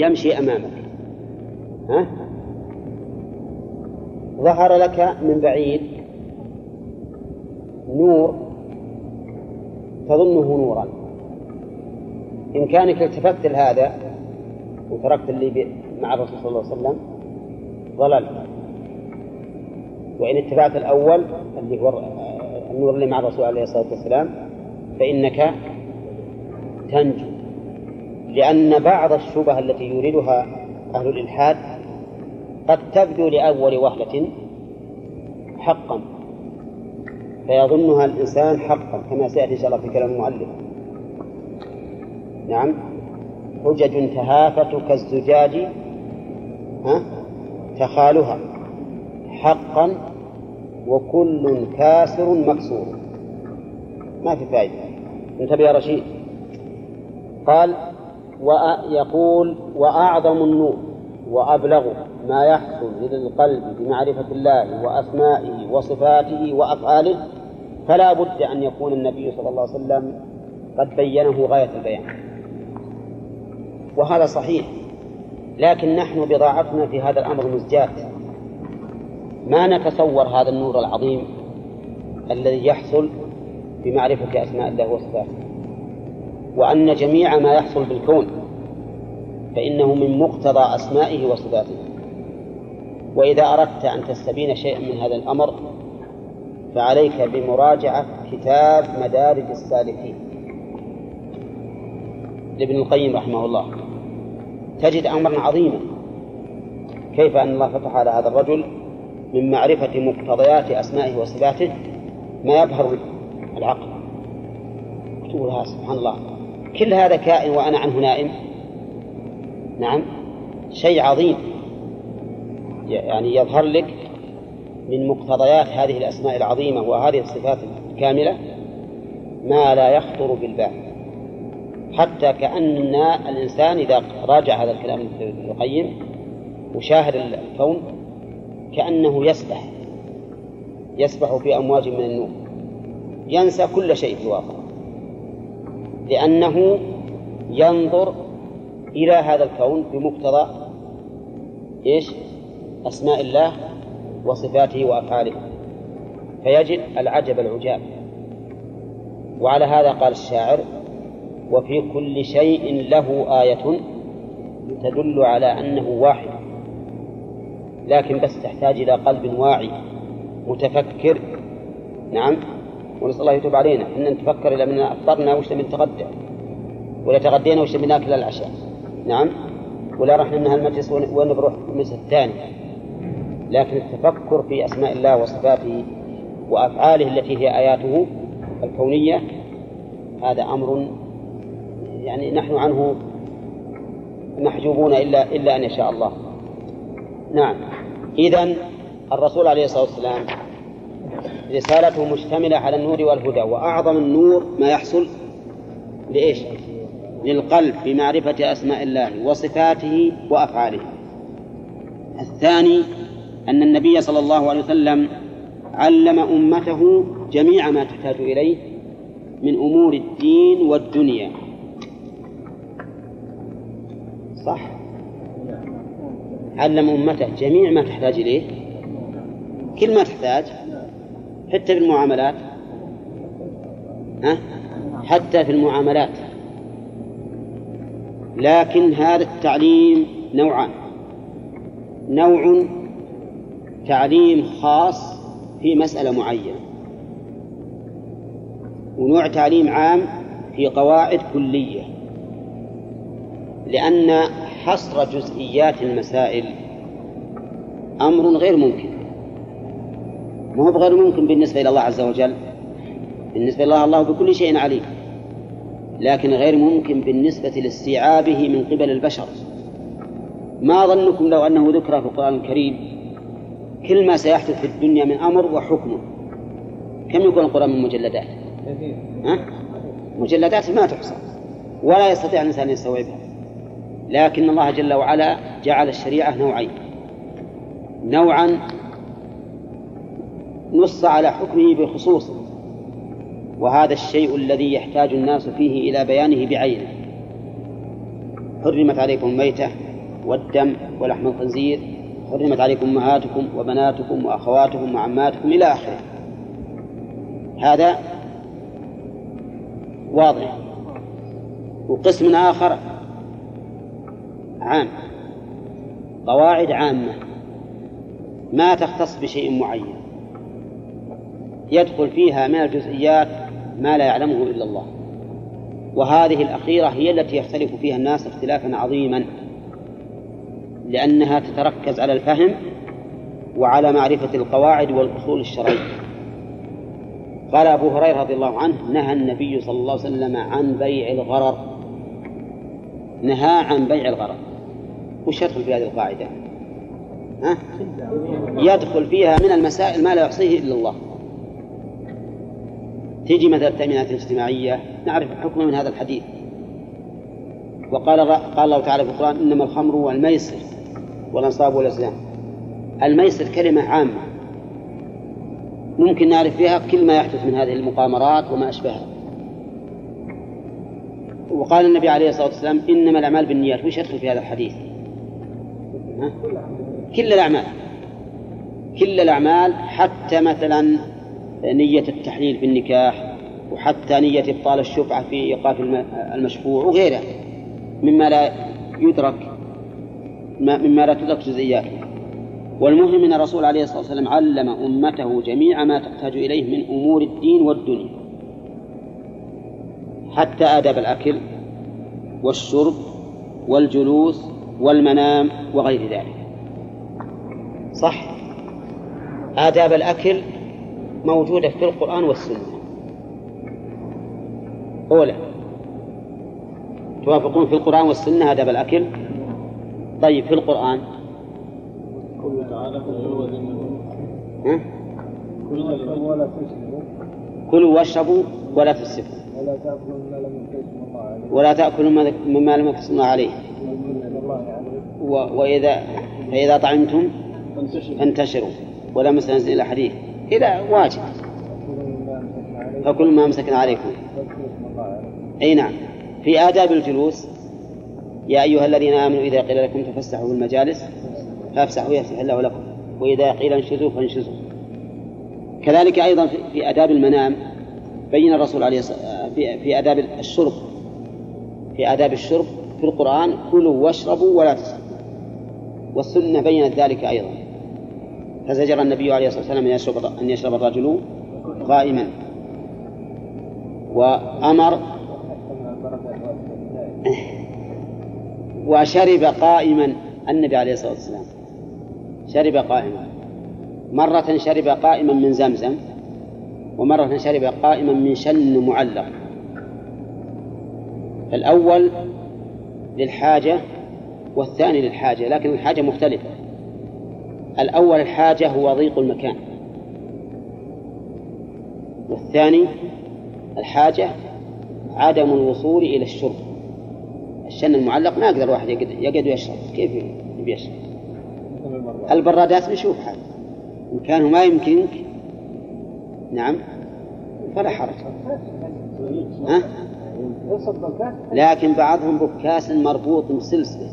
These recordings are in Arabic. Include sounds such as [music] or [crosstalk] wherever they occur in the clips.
يمشي أمامك. ها؟ ظهر لك من بعيد نور تظنه نورا. إن كانك التفت لهذا وتركت اللي مع الرسول صلى الله عليه وسلم ضللت. وإن اتبعت الأول اللي هو النور اللي مع الرسول عليه الصلاة والسلام فإنك تنجو. لأن بعض الشبه التي يريدها أهل الإلحاد قد تبدو لأول وهلة حقا فيظنها الإنسان حقا كما سيأتي إن شاء الله في كلام المؤلف. نعم. حجج تهافت كالزجاج ها تخالها. حقا وكل كاسر مكسور. ما في فائدة. انتبه يا رشيد. قال ويقول وأعظم النور وأبلغ ما يحصل للقلب بمعرفة الله وأسمائه وصفاته وأفعاله فلا بد أن يكون النبي صلى الله عليه وسلم قد بينه غاية البيان. وهذا صحيح لكن نحن بضاعتنا في هذا الأمر مزجات ما نتصور هذا النور العظيم الذي يحصل بمعرفة أسماء الله وصفاته. وأن جميع ما يحصل بالكون فإنه من مقتضى أسمائه وصفاته. وإذا أردت أن تستبين شيئا من هذا الأمر فعليك بمراجعة كتاب مدارج السالكين. لابن القيم رحمه الله تجد أمرا عظيما كيف أن الله فتح على هذا الرجل من معرفة مقتضيات أسمائه وصفاته ما يظهر العقل. تقول سبحان الله. كل هذا كائن وأنا عنه نائم؟ نعم. شيء عظيم. يعني يظهر لك من مقتضيات هذه الأسماء العظيمة وهذه الصفات الكاملة ما لا يخطر بالبال. حتى كأن الإنسان إذا راجع هذا الكلام ابن القيم وشاهد الكون كأنه يسبح. يسبح في أمواج من النور. ينسى كل شيء في الواقع لأنه ينظر إلى هذا الكون بمقتضى إيش؟ أسماء الله وصفاته وأفعاله. فيجد العجب العجاب. وعلى هذا قال الشاعر وفي كل شيء له آية تدل على أنه واحد. لكن بس تحتاج إلى قلب واعي متفكر. نعم. ونسأل الله يتوب علينا. إن نتفكر إلى من أفطرنا وش نتغدى ولا تغدينا وش ناكل العشاء. نعم. ولا رحنا من المجلس وين بروح المجلس الثاني. لكن التفكر في أسماء الله وصفاته وأفعاله التي هي آياته الكونية هذا أمر يعني نحن عنه محجوبون إلا إلا أن يشاء الله. نعم. إذا الرسول عليه الصلاة والسلام رسالته مشتملة على النور والهدى وأعظم النور ما يحصل لإيش؟ للقلب بمعرفة أسماء الله وصفاته وأفعاله. الثاني أن النبي صلى الله عليه وسلم علم أمته جميع ما تحتاج إليه من أمور الدين والدنيا. صح؟ علم أمته جميع ما تحتاج إليه؟ كل ما تحتاج. حتى في المعاملات؟ ها؟ حتى في المعاملات. لكن هذا التعليم نوعان. نوع تعليم خاص في مسألة معينة. ونوع تعليم عام في قواعد كلية. لأن حصر جزئيات المسائل أمر غير ممكن. ما هو غير ممكن بالنسبة إلى الله عز وجل. بالنسبة إلى الله الله بكل شيء عليم. لكن غير ممكن بالنسبة لاستيعابه من قبل البشر. ما ظنكم لو أنه ذكر في القرآن الكريم كل ما سيحدث في الدنيا من أمر وحكمه. كم يكون القرآن من مجلدات؟ ها؟ مجلدات ما تحصى. ولا يستطيع الإنسان أن يستوعبها. لكن الله جل وعلا جعل الشريعة نوعين. نوعا نص على حكمه بخصوصه وهذا الشيء الذي يحتاج الناس فيه إلى بيانه بعينه. حرمت عليكم الميتة والدم ولحم الخنزير حرمت عليكم أمهاتكم وبناتكم وأخواتكم وعماتكم إلى آخره. هذا واضح. وقسم آخر عام قواعد عامة. ما تختص بشيء معين. يدخل فيها من الجزئيات ما لا يعلمه إلا الله. وهذه الأخيرة هي التي يختلف فيها الناس اختلافا عظيما لأنها تتركز على الفهم وعلى معرفة القواعد والأصول الشرعية. قال أبو هريرة رضي الله عنه نهى النبي صلى الله عليه وسلم عن بيع الغرر. نهى عن بيع الغرر. وش يدخل في هذه القاعدة؟ ها؟ يدخل فيها من المسائل ما لا يحصيه إلا الله. تيجي مثلا التأمينات الاجتماعية نعرف حكمه من هذا الحديث. وقال قال الله تعالى في القرآن إنما الخمر والميسر والأنصاب والأزلام. الميسر كلمة عامة. ممكن نعرف فيها كل ما يحدث من هذه المقامرات وما أشبهها. وقال النبي عليه الصلاة والسلام إنما الأعمال بالنيات. وش يدخل في هذا الحديث؟ ها؟ كل الأعمال. كل الأعمال حتى مثلا نية التحليل في النكاح وحتى نية إبطال الشفعة في إيقاف المشفوع وغيره مما لا يدرك مما لا تدرك جزئياته والمهم أن الرسول عليه الصلاة والسلام علم أمته جميع ما تحتاج إليه من أمور الدين والدنيا حتى آداب الأكل والشرب والجلوس والمنام وغير ذلك. صح؟ آداب الأكل موجودة في القرآن والسنة. أولى توافقون في القرآن والسنة آداب الأكل طيب في القرآن؟ ها؟ كلوا واشربوا ولا تسرفوا ولا تأكلوا مما لم يكتب الله عليه. وإذا فإذا طعمتم فانتشروا. ولا مثلا إلى حديث. إذا واجب. فكل ما أمسكنا عليكم. أي نعم. في آداب الجلوس يا أيها الذين آمنوا إذا قيل لكم تفسحوا في المجالس فافسحوا يفسح الله لكم وإذا قيل انشزوا فانشزوا. كذلك أيضا في آداب المنام بين الرسول عليه الصلاة في آداب الشرب. في آداب الشرب في القرآن كلوا واشربوا ولا تسرفوا. والسنة بينت ذلك أيضا. فزجر النبي عليه الصلاة والسلام أن يشرب أن يشرب الرجل قائما. وأمر وشرب قائما النبي عليه الصلاة والسلام. شرب قائما. مرة شرب قائما من زمزم ومرة شرب قائما من شن معلق. الأول للحاجة والثاني للحاجة لكن الحاجة مختلفة. الأول الحاجة هو ضيق المكان. والثاني الحاجة عدم الوصول إلى الشرب. الشن المعلق ما يقدر الواحد يقعد ويشرب. كيف يشرب؟ البرادات نشوف حال. إن كانوا ما يمكنك نعم فلا حرج. ها؟ لكن بعضهم بكاس مربوط بسلسلة.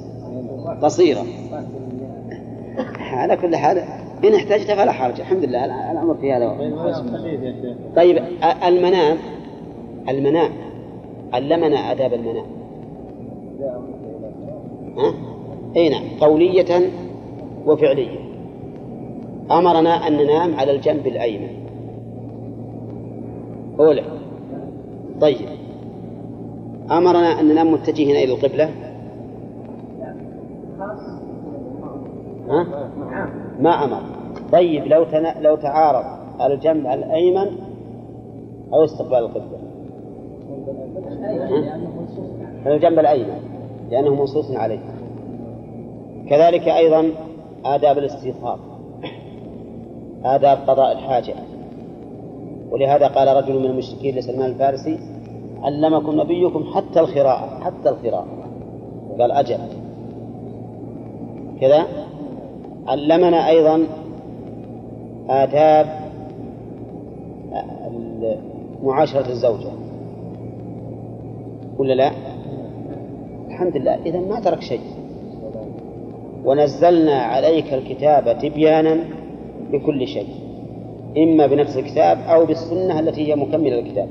قصيرة. على كل حال إن احتجت فلا حرج. الحمد لله الأمر في هذا طيب المنام المنام علمنا آداب المنام. ها؟ أي نعم قولية وفعلية. أمرنا أن ننام على الجنب الأيمن. أولى. طيب. أمرنا أن ننام متجهين إلى القبلة. ها؟ ما أمر. طيب لو تنا... لو تعارض الجنب الأيمن أو استقبال القبلة. الجنب الأيمن لأنه منصوص عليه. كذلك أيضا آداب الاستيقاظ آداب قضاء الحاجة. ولهذا قال رجل من المشركين لسلمان الفارسي علمكم نبيكم حتى القراءة حتى القراءة. قال أجل. كذا؟ علمنا أيضا آداب معاشرة الزوجة. ولا لا؟ الحمد لله. إذا ما ترك شيء. ونزلنا عليك الكتاب تبيانا لكل شيء. إما بنفس الكتاب أو بالسنة التي هي مكملة للكتاب.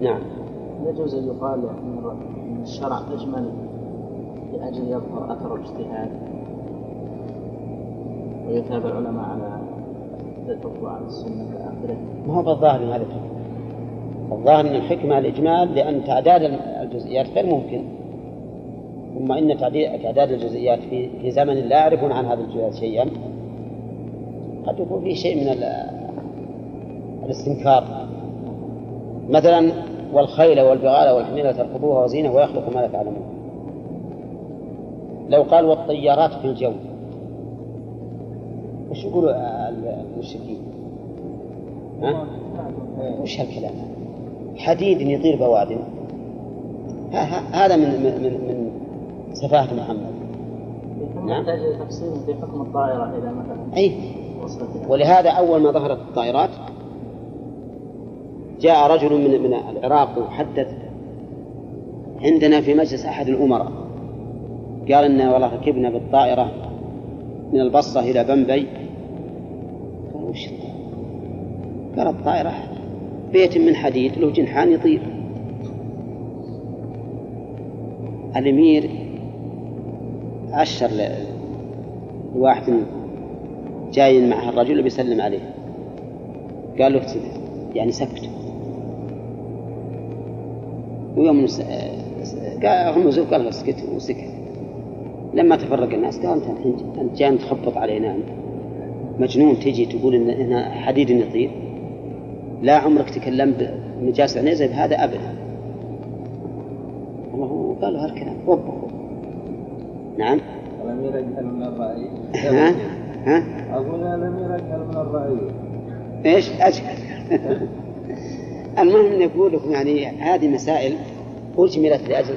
نعم. يجوز أن يقال أن الشرع أجمل لأجل يظهر أثر الاجتهاد. ويتابع العلماء على على آخره. ما هو بالظاهر من هذا الحكم؟ الظاهر أن الحكمة الإجمال لأن تعداد الجزئيات غير ممكن. ثم إن تعداد الجزئيات في في زمن لا يعرفون عن هذا الجزئيات شيئا. قد يكون فيه شيء من الاستنكار. مثلا والخيل والبغال والحمير تركبوها وزينة ويخلق ما لا تعلمون؟ لو قال والطيارات في الجو. وش يقولوا المشركين؟ ها؟ وش هالكلام؟ حديد يطير بوادم هذا من من من, من سفاهة محمد. نعم. تفصيل في حكم الطائرة إذا مثلا. أي. ولهذا أول ما ظهرت الطائرات جاء رجل من من العراق وحدث عندنا في مجلس أحد الأمراء. قال إن والله ركبنا بالطائرة. من البصرة إلى بمبي. قال وش؟ قال الطائرة. بيت من حديد له جنحان يطير. الأمير عشر لواحد جاي معه الرجل بيسلم عليه. قال له يعني سكت. ويوم قال قال له اسكت وسكت. لما تفرق الناس قال أنت أنت جاي تخبط علينا أنت. مجنون تجي تقول إن هنا حديد يطير لا عمرك تكلمت مجاز عنيزة بهذا أبدا. الله قال له هالكلام. وبخوا نعم. الأمير أجهل من الرأي. ها؟ ها؟ أقول الأمير أجهل من الرأي. إيش؟ أجهل. المهم نقول لكم يعني هذه مسائل أجملت لأجل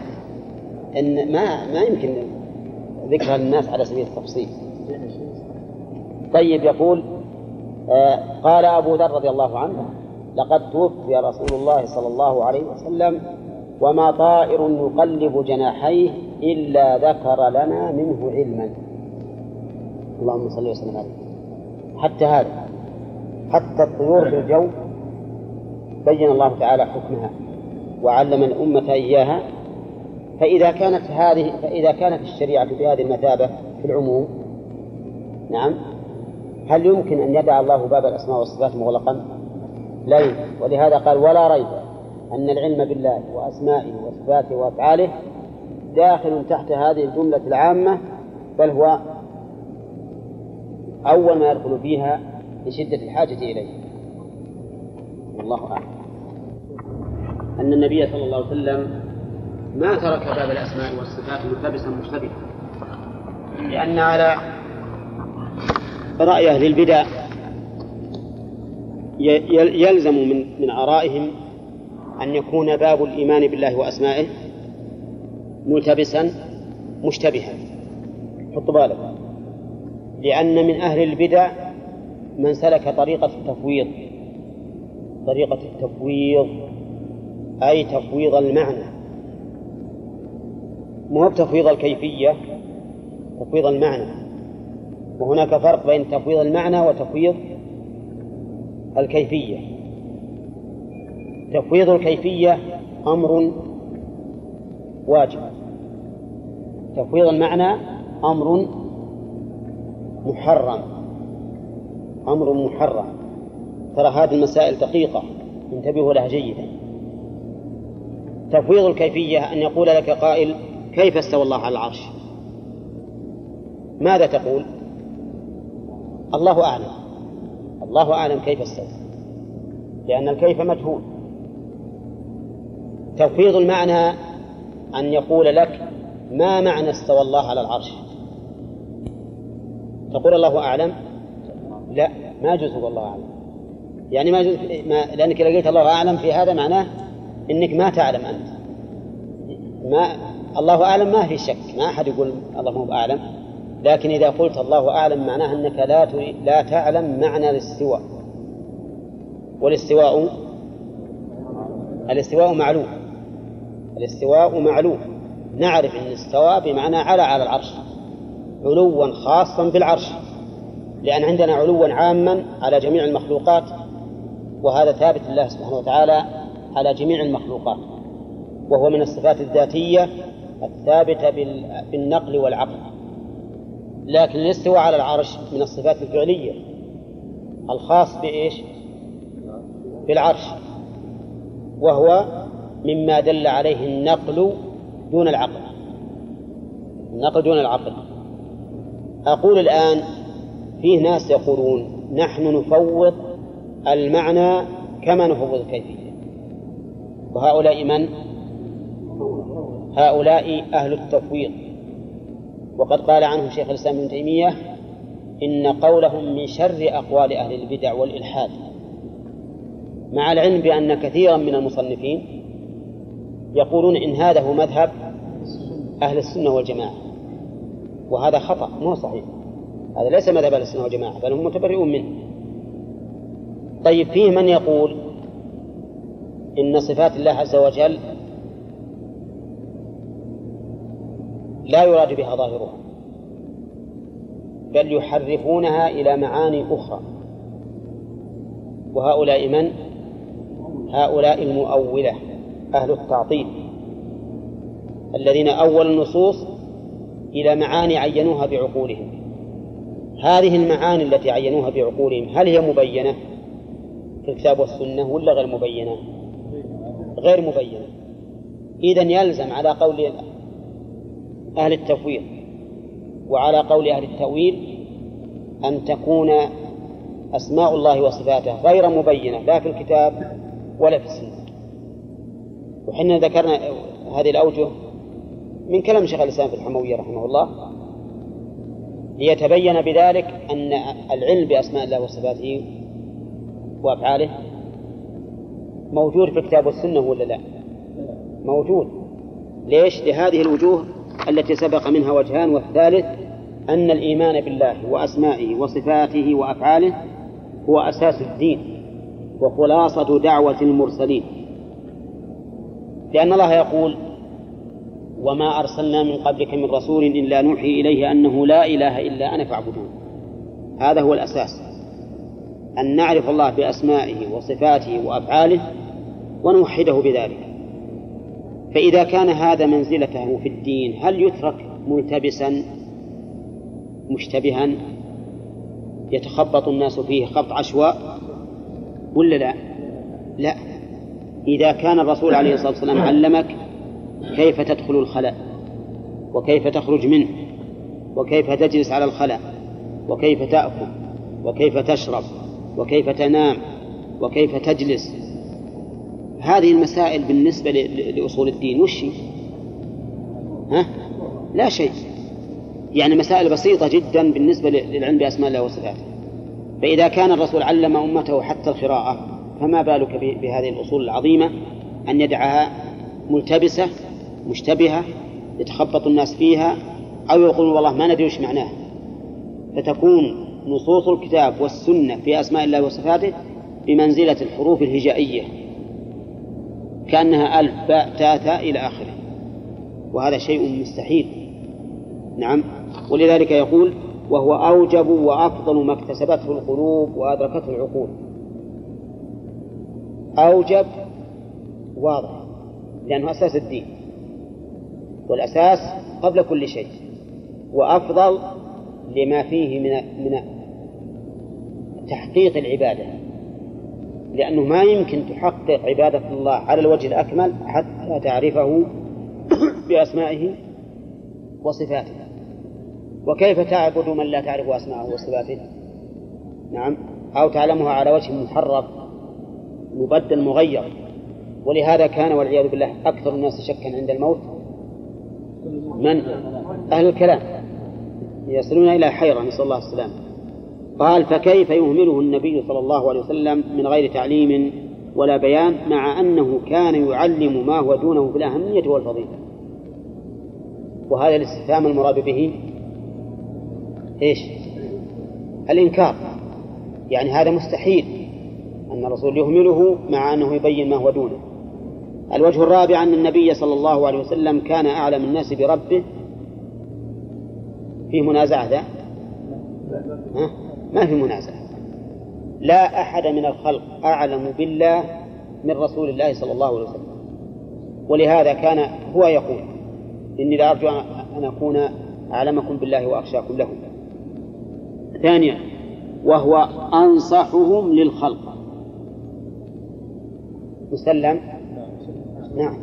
أن ما ما يمكن ذكرها للناس على سبيل التفصيل. طيب يقول آه قال أبو ذر رضي الله عنه لقد توفي رسول الله صلى الله عليه وسلم وما طائر يقلب جناحيه إلا ذكر لنا منه علما. اللهم صل وسلم عليه. حتى هذا حتى الطيور في الجو بين الله تعالى حكمها وعلم الأمة إياها فإذا كانت هذه فإذا كانت الشريعة بهذه المثابة في العموم نعم هل يمكن أن يدع الله باب الأسماء والصفات مغلقا؟ لا يمكن. ولهذا قال ولا ريب أن العلم بالله وأسمائه وصفاته وأفعاله داخل تحت هذه الجملة العامة بل هو أول ما يدخل فيها لشدة الحاجة إليه. والله أعلم. أن النبي صلى الله عليه وسلم ما ترك باب الأسماء والصفات ملتبسا مشتبها. لأن على رأي أهل البدع يلزم من من آرائهم أن يكون باب الإيمان بالله وأسمائه ملتبسا مشتبها. حط بالك. لأن من أهل البدع من سلك طريقة التفويض. طريقة التفويض أي تفويض المعنى. مو تفويض الكيفية تفويض المعنى. وهناك فرق بين تفويض المعنى وتفويض الكيفية. تفويض الكيفية أمر واجب. تفويض المعنى أمر محرم. أمر محرم. ترى هذه المسائل دقيقة. انتبهوا لها جيدا. تفويض الكيفية أن يقول لك قائل كيف استوى الله على العرش؟ ماذا تقول؟ الله أعلم. الله أعلم كيف استوى. لأن الكيف مجهول. تفويض المعنى أن يقول لك ما معنى استوى الله على العرش؟ تقول الله أعلم؟ لا ما يجوز والله أعلم. يعني ما يجوز ما لأنك لقيت الله أعلم في هذا معناه أنك ما تعلم أنت. ما الله أعلم ما في شك ما أحد يقول الله مو أعلم لكن إذا قلت الله أعلم معناه أنك لا لا تعلم معنى الاستواء. والاستواء الاستواء معلوم الاستواء معلوم. نعرف أن استوى بمعنى على على العرش علوا خاصا بالعرش لأن عندنا علوا عاما على جميع المخلوقات وهذا ثابت لله سبحانه وتعالى على جميع المخلوقات وهو من الصفات الذاتية الثابتة بالنقل والعقل لكن الاستواء على العرش من الصفات الفعلية الخاص بإيش؟ بالعرش. وهو مما دل عليه النقل دون العقل النقل دون العقل أقول الآن فيه ناس يقولون نحن نفوض المعنى كما نفوض الكيفية. وهؤلاء من؟ هؤلاء أهل التفويض. وقد قال عنهم شيخ الإسلام ابن تيمية إن قولهم من شر أقوال أهل البدع والإلحاد. مع العلم بأن كثيرا من المصنفين يقولون إن هذا هو مذهب أهل السنة والجماعة. وهذا خطأ مو صحيح. هذا ليس مذهب أهل السنة والجماعة بل هم متبرئون منه. طيب فيه من يقول إن صفات الله عز وجل لا يراد بها ظاهرها بل يحرفونها إلى معاني أخرى وهؤلاء من؟ هؤلاء المؤولة أهل التعطيل الذين أول النصوص إلى معاني عينوها بعقولهم هذه المعاني التي عينوها بعقولهم هل هي مبينة في الكتاب والسنة ولا غير مبينة؟ غير مبينة إذا يلزم على قول أهل التفويض وعلى قول أهل التأويل أن تكون أسماء الله وصفاته غير مبينة لا في الكتاب ولا في السنة وحنا ذكرنا هذه الأوجه من كلام شيخ الإسلام في الحموية رحمه الله ليتبين بذلك أن العلم بأسماء الله وصفاته وأفعاله موجود في الكتاب والسنة ولا لا؟ موجود ليش؟ لهذه الوجوه التي سبق منها وجهان والثالث أن الإيمان بالله وأسمائه وصفاته وأفعاله هو أساس الدين وخلاصة دعوة المرسلين. لأن الله يقول وما أرسلنا من قبلك من رسول إلا نوحي إليه أنه لا إله إلا أنا فاعبدون هذا هو الأساس. أن نعرف الله بأسمائه وصفاته وأفعاله ونوحده بذلك. فإذا كان هذا منزلته في الدين هل يترك ملتبسا مشتبها؟ يتخبط الناس فيه خبط عشواء؟ ولا لا؟ لا. إذا كان الرسول عليه الصلاة والسلام علمك كيف تدخل الخلاء وكيف تخرج منه وكيف تجلس على الخلاء وكيف تأكل وكيف تشرب وكيف تنام وكيف تجلس هذه المسائل بالنسبة لأصول الدين وش ها؟ لا شيء. يعني مسائل بسيطة جدا بالنسبة للعلم بأسماء الله وصفاته. فإذا كان الرسول علم أمته حتى القراءة فما بالك بهذه الأصول العظيمة أن يدعها ملتبسة مشتبهة يتخبط الناس فيها أو يقولون والله ما ندري وش معناها. فتكون نصوص الكتاب والسنة في أسماء الله وصفاته بمنزلة الحروف الهجائية. كأنها ألف باء تاء تاء إلى آخره. وهذا شيء مستحيل. نعم. ولذلك يقول وهو أوجب وأفضل ما اكتسبته القلوب وأدركته العقول. أوجب واضح لأنه أساس الدين. والأساس قبل كل شيء. وأفضل لما فيه من من تحقيق العبادة. لأنه ما يمكن تحقق عبادة الله على الوجه الأكمل حتى تعرفه [coughs] بأسمائه وصفاته. وكيف تعبد من لا تعرف أسماءه وصفاته؟ نعم. أو تعلمها على وجه محرف مبدل مغير. ولهذا كان والعياذ بالله أكثر الناس شكا عند الموت. من؟ أهل الكلام. يصلون إلى حيرة نسأل الله السلامة. قال فكيف يهمله النبي صلى الله عليه وسلم من غير تعليم ولا بيان مع أنه كان يعلم ما هو دونه في الأهمية والفضيلة وهذا الاستفهام المراد به إيش؟ الإنكار يعني هذا مستحيل أن الرسول يهمله مع أنه يبين ما هو دونه الوجه الرابع أن النبي صلى الله عليه وسلم كان أعلم الناس بربه فيه منازعة ذا ها؟ ما في منازعة لا أحد من الخلق أعلم بالله من رسول الله صلى الله عليه وسلم. ولهذا كان هو يقول إني لأرجو أن أكون أعلمكم بالله وأخشاكم له. ثانيا وهو أنصحهم للخلق. مسلم؟ نعم.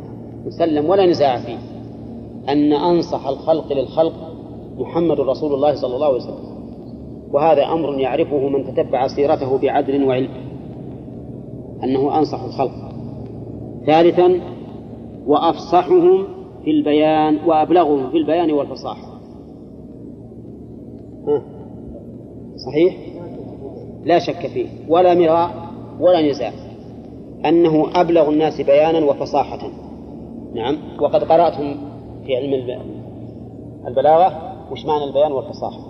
مسلم ولا نزاع فيه. أن أنصح الخلق للخلق محمد رسول الله صلى الله عليه وسلم. وهذا أمر يعرفه من تتبع سيرته بعدل وعلم أنه أنصح الخلق. ثالثا وأفصحهم في البيان وأبلغهم في البيان والفصاحة. صحيح؟ لا شك فيه ولا مراء ولا نزاع. أنه أبلغ الناس بيانا وفصاحة. نعم. وقد قرأتم في علم البلاغة وش معنى البيان والفصاحة؟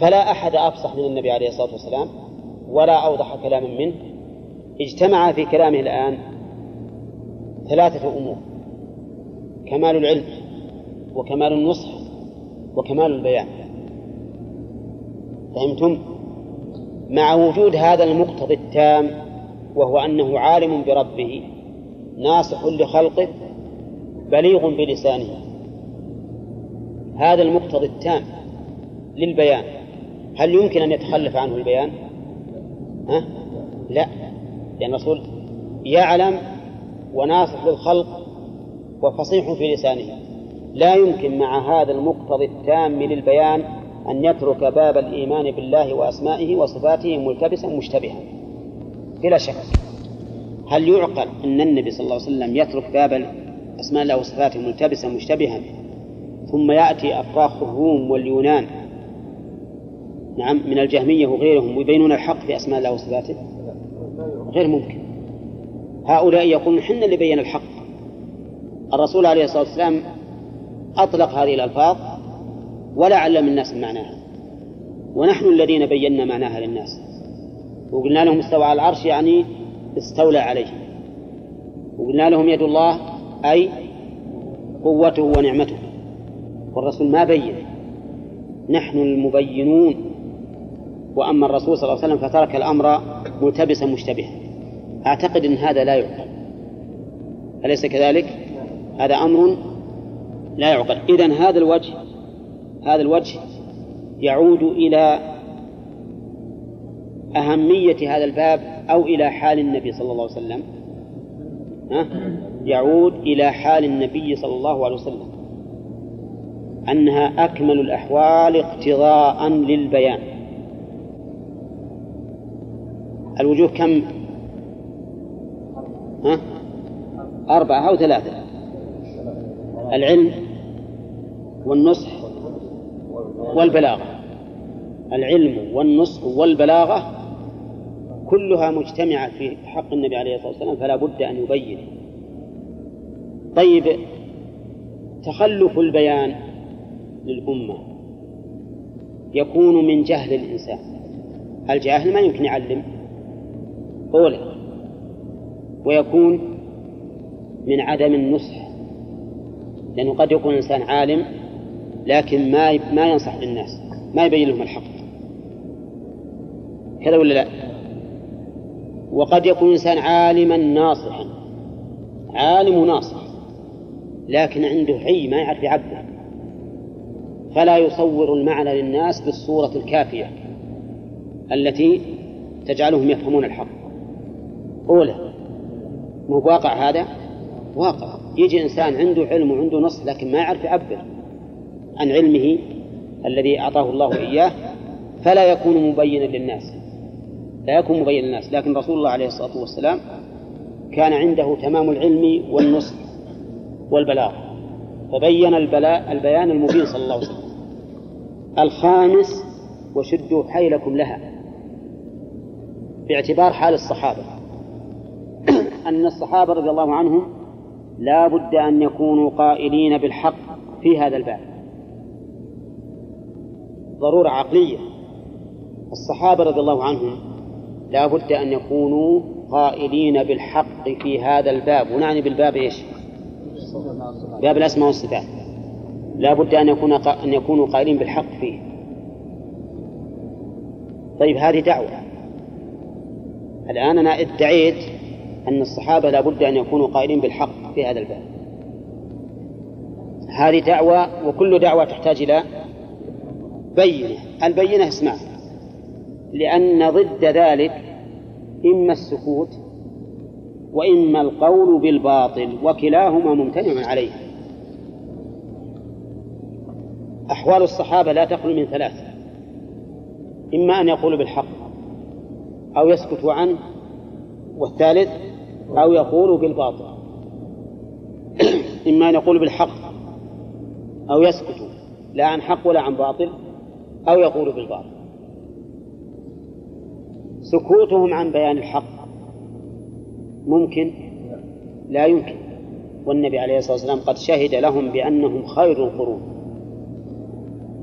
فلا أحد أفصح من النبي عليه الصلاة والسلام ولا أوضح كلاما منه. اجتمع في كلامه الآن ثلاثة أمور كمال العلم وكمال النصح وكمال البيان. فهمتم؟ مع وجود هذا المقتضى التام وهو أنه عالم بربه ناصح لخلقه بليغ بلسانه. هذا المقتضى التام للبيان. هل يمكن أن يتخلف عنه البيان؟ ها؟ لا. لأن الرسول يعلم وناصح للخلق وفصيح في لسانه. لا يمكن مع هذا المقتضى التام للبيان أن يترك باب الإيمان بالله وأسمائه وصفاته ملتبسا مشتبها. بلا شك. هل يعقل أن النبي صلى الله عليه وسلم يترك باب أسماء الله وصفاته ملتبسا مشتبها؟ ثم يأتي أفراخ الروم واليونان نعم من الجهمية وغيرهم ويبينون الحق في أسماء الله وصفاته؟ غير ممكن. هؤلاء يقولون حنا اللي بين الحق. الرسول عليه الصلاة والسلام أطلق هذه الألفاظ ولا علم الناس معناها. ونحن الذين بينا معناها للناس. وقلنا لهم استوى على العرش يعني استولى عليه وقلنا لهم يد الله أي قوته ونعمته. والرسول ما بين. نحن المبينون. وأما الرسول صلى الله عليه وسلم فترك الأمر ملتبسا مشتبها. أعتقد أن هذا لا يعقل. أليس كذلك؟ هذا أمر لا يعقل. إذن هذا الوجه هذا الوجه يعود إلى أهمية هذا الباب أو إلى حال النبي صلى الله عليه وسلم. ها؟ يعود إلى حال النبي صلى الله عليه وسلم. أنها أكمل الأحوال اقتضاء للبيان. الوجوه كم؟ ها؟ أربعة أو ثلاثة. العلم والنصح والبلاغة. العلم والنصح والبلاغة كلها مجتمعة في حق النبي عليه الصلاة والسلام فلا بد أن يبين. طيب تخلف البيان للأمة يكون من جهل الإنسان. الجاهل ما يمكن يعلم؟ أولا ويكون من عدم النصح لأنه قد يكون الإنسان عالم لكن ما ما ينصح للناس ما يبين لهم الحق. كذا ولا لا؟ وقد يكون الإنسان عالما ناصحا عالم ناصح لكن عنده عي ما يعرف يعبر. فلا يصور المعنى للناس بالصورة الكافية التي تجعلهم يفهمون الحق. أولى. مو واقع هذا؟ واقع. يجي إنسان عنده علم وعنده نص لكن ما يعرف يعبر عن علمه الذي أعطاه الله إياه فلا يكون مبينا للناس. لا يكون مبينا للناس. لكن رسول الله عليه الصلاة والسلام كان عنده تمام العلم والنصح والبلاغ. فبين البلاء البيان المبين صلى الله عليه وسلم. الخامس وشدوا حيلكم لها. باعتبار حال الصحابة. أن الصحابة رضي الله عنهم لا بد أن يكونوا قائلين بالحق في هذا الباب. ضرورة عقلية. الصحابة رضي الله عنهم لا بد أن يكونوا قائلين بالحق في هذا الباب. ونعني بالباب إيش؟ باب الأسماء والصفات. لا بد أن يكون أن يكونوا قائلين بالحق فيه. طيب هذه دعوة. الآن أنا ادعيت أن الصحابة لا بد أن يكونوا قائلين بالحق في هذا الباب. هذه دعوة وكل دعوة تحتاج إلى بينة. البينة اسمها لأن ضد ذلك إما السكوت وإما القول بالباطل وكلاهما ممتنع عليه. أحوال الصحابة لا تخلو من ثلاث إما أن يقولوا بالحق أو يسكتوا عنه والثالث أو يقولوا بالباطل. إما أن يقولوا بالحق أو يسكتوا لا عن حق ولا عن باطل أو يقولوا بالباطل. سكوتهم عن بيان الحق ممكن لا يمكن. والنبي عليه الصلاة والسلام قد شهد لهم بأنهم خير القرون.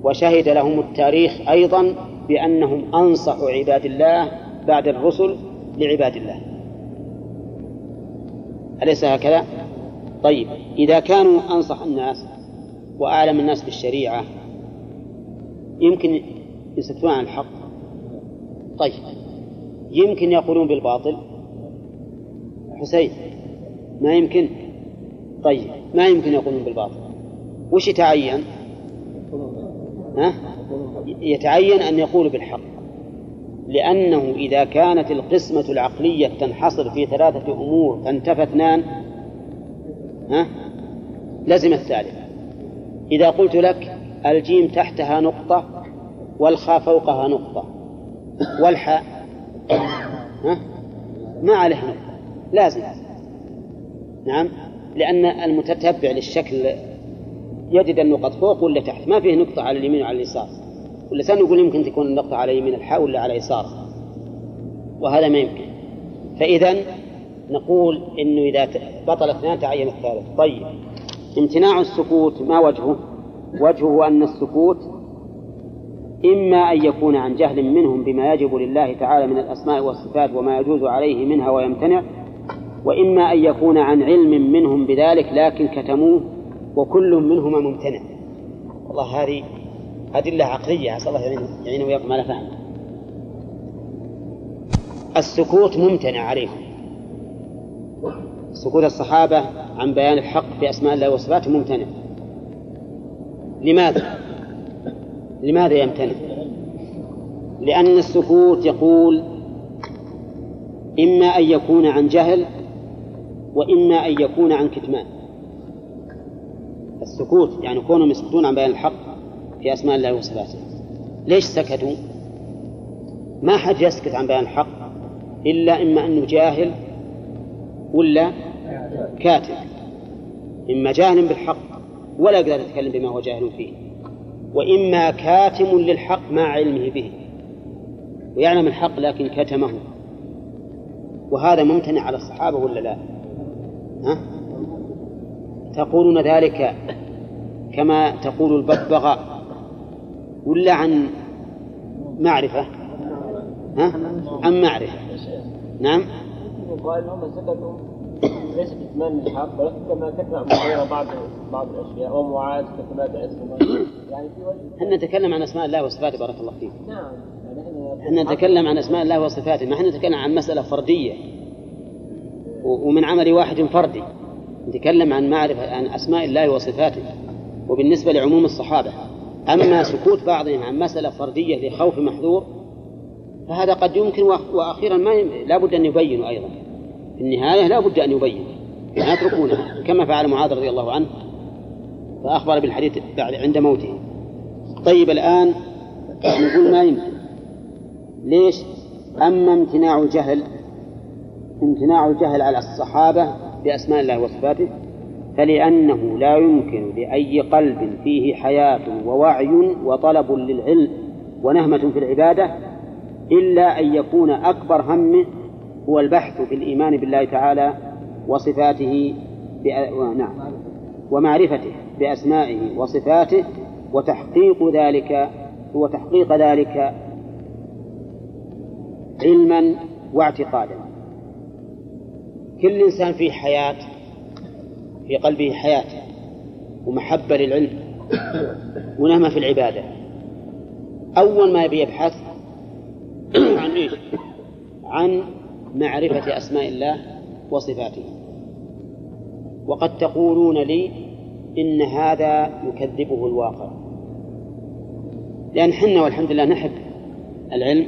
وشهد لهم التاريخ أيضا بأنهم أنصح عباد الله بعد الرسل لعباد الله. أليس هكذا؟ طيب إذا كانوا أنصح الناس وأعلم الناس بالشريعة يمكن يسكتون عن الحق. طيب يمكن يقولون بالباطل؟ حسين ما يمكن؟ طيب ما يمكن يقولون بالباطل؟ وش يتعين؟ ها؟ يتعين أن يقولوا بالحق. لأنه إذا كانت القسمة العقلية تنحصر في ثلاثة أمور فانتفى اثنان ها؟ لزم الثالث. إذا قلت لك الجيم تحتها نقطة والخاء فوقها نقطة والحاء ها؟ ما عليه نقطة. لازم. نعم؟ لأن المتتبع للشكل يجد النقط فوق ولا تحت. ما فيه نقطة على اليمين وعلى اليسار. واللسان يقول يمكن تكون النقطة على يمين الحاء ولا على يسارها وهذا ما يمكن. فإذا نقول إنه إذا بطل اثنان تعين الثالث. طيب. امتناع السكوت ما وجهه؟ وجهه أن السكوت إما أن يكون عن جهل منهم بما يجب لله تعالى من الأسماء والصفات وما يجوز عليه منها ويمتنع وإما أن يكون عن علم منهم بذلك لكن كتموه وكل منهما ممتنع. والله هذه أدلة عقلية. أسأل الله يعين وياكم على فهم السكوت ممتنع عليهم سكوت الصحابة عن بيان الحق في أسماء الله وصفاته ممتنع. لماذا؟ لماذا يمتنع؟ لأن السكوت يقول إما أن يكون عن جهل وإما أن يكون عن كتمان. السكوت يعني كونهم يسكتون عن بيان الحق في أسماء الله وصفاته ليش سكتوا؟ ما حد يسكت عن بيان الحق إلا إما أنه جاهل ولا كاتب. إما جاهل بالحق ولا يقدر يتكلم بما هو جاهل فيه. وإما كاتم للحق مع علمه به. ويعلم الحق لكن كتمه. وهذا ممتنع على الصحابة ولا لا؟ ها؟ تقولون ذلك كما تقول الببغاء ولا عن معرفة؟ ها؟ عن معرفة. نعم. هم ليس كتمان الحق ولكن كما مغيرة بعض بعض الأشياء يعني في وجه إحنا نتكلم عن أسماء الله وصفاته بارك الله فيك؟ نعم. يعني إحنا نتكلم عن أسماء الله وصفاته؟ ما إحنا نتكلم عن مسألة فردية. ومن عمل واحد فردي. نتكلم عن معرفة عن أسماء الله وصفاته. وبالنسبة لعموم الصحابة. أما سكوت بعضهم عن مسألة فردية لخوف محذور فهذا قد يمكن وأخ- وأخيرا ما يم... لا بد أن يبينوا أيضا. في النهاية لا بد أن يبين لا يتركونها كما فعل معاذ رضي الله عنه فأخبر بالحديث بعد عند موته. طيب الآن نقول ما يمكن. ليش؟ أما امتناع الجهل امتناع الجهل على الصحابة بأسماء الله وصفاته فلأنه لا يمكن لأي قلب فيه حياة ووعي وطلب للعلم ونهمة في العبادة إلا أن يكون أكبر همه هو البحث في الإيمان بالله تعالى وصفاته. نعم ومعرفته بأسمائه وصفاته وتحقيق ذلك وتحقيق ذلك علما واعتقادا كل إنسان فيه حياة في قلبه حياة ومحبة للعلم ونهمة في العبادة. أول ما يبي يبحث [clears throat] عن إيش؟ عن معرفة أسماء الله وصفاته. وقد تقولون لي إن هذا يكذبه الواقع. لأن حنا والحمد لله نحب العلم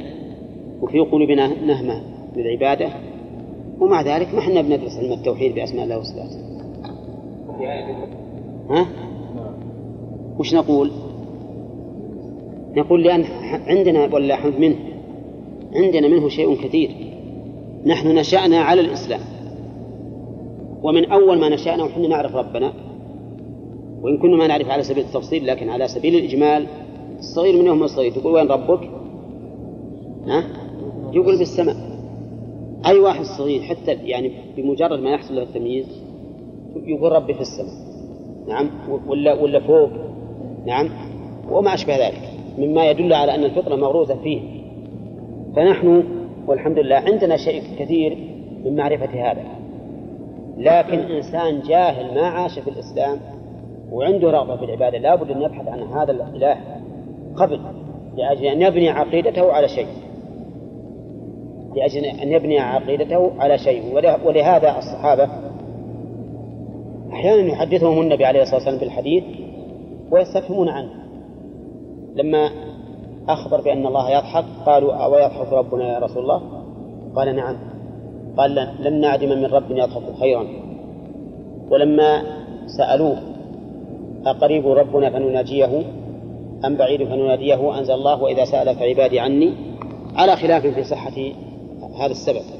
وفي قلوبنا نهمة للعبادة ومع ذلك ما إحنا بندرس علم التوحيد بأسماء الله وصفاته. ها؟ وش نقول؟ نقول لأن عندنا ولا حمد منه عندنا منه شيء كثير نحن نشأنا على الإسلام ومن أول ما نشأنا ونحن نعرف ربنا وإن كنا ما نعرف على سبيل التفصيل لكن على سبيل الإجمال الصغير منهم الصغير تقول وين ربك؟ ها؟ يقول بالسماء أي واحد صغير حتى يعني بمجرد ما يحصل له التمييز يقول ربي في السماء. نعم؟ ولا ولا فوق. نعم؟ وما أشبه ذلك. مما يدل على أن الفطرة مغروزة فيه. فنحن والحمد لله عندنا شيء كثير من معرفة هذا. لكن إنسان جاهل ما عاش في الإسلام وعنده رغبة في العبادة لابد أن يبحث عن هذا الإله قبل لأجل أن يبني عقيدته على شيء. لأجل أن يبني عقيدته على شيء. ولهذا الصحابة أحيانا يحدثهم النبي عليه الصلاة والسلام بالحديث ويستفهمون عنه. لما أخبر بأن الله يضحك قالوا أو يضحك ربنا يا رسول الله؟ قال نعم. قال لن نعدم من رب يضحك خيرا. ولما سألوه أقريب ربنا فنناجيه؟ أم بعيد فنناديه؟ أنزل الله؟ وإذا سألك عبادي عني. على خلاف في صحة هذا السبب.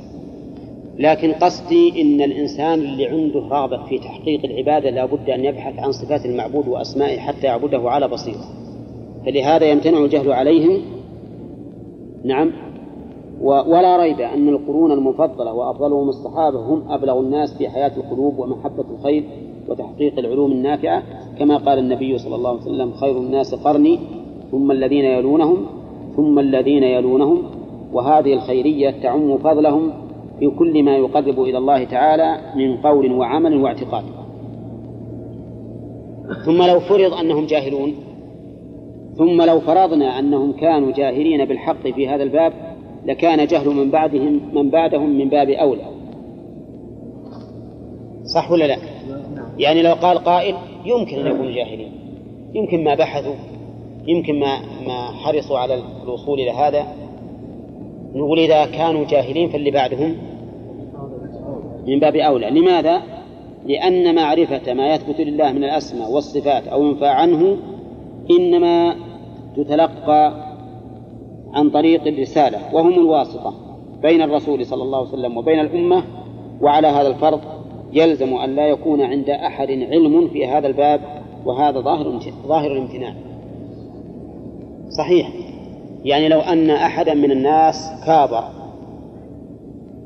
لكن قصدي إن الإنسان اللي عنده رغبة في تحقيق العبادة لا بد أن يبحث عن صفات المعبود وأسمائه حتى يعبده على بصيرة. فلهذا يمتنع الجهل عليهم. نعم. ولا ريب أن القرون المفضلة وأفضلهم الصحابة هم أبلغ الناس في حياة القلوب ومحبة الخير وتحقيق العلوم النافعة. كما قال النبي صلى الله عليه وسلم خير الناس قرني ثم الذين يلونهم ثم الذين يلونهم وهذه الخيرية تعم فضلهم في كل ما يقرب إلى الله تعالى من قول وعمل واعتقاد. ثم لو فرض أنهم جاهلون ثم لو فرضنا أنهم كانوا جاهلين بالحق في هذا الباب لكان جهل من بعدهم من بعدهم من باب أولى. صح ولا لا؟ يعني لو قال قائل يمكن أن يكونوا جاهلين. يمكن ما بحثوا يمكن ما ما حرصوا على الوصول إلى هذا. نقول إذا كانوا جاهلين فاللي بعدهم من باب أولى. لماذا؟ لأن معرفة ما يثبت لله من الأسماء والصفات أو ينفى عنه إنما تتلقى عن طريق الرسالة وهم الواسطة بين الرسول صلى الله عليه وسلم وبين الأمة وعلى هذا الفرض يلزم أن لا يكون عند أحد علم في هذا الباب وهذا ظاهر ظاهر الامتناع. صحيح. يعني لو أن أحدا من الناس كابر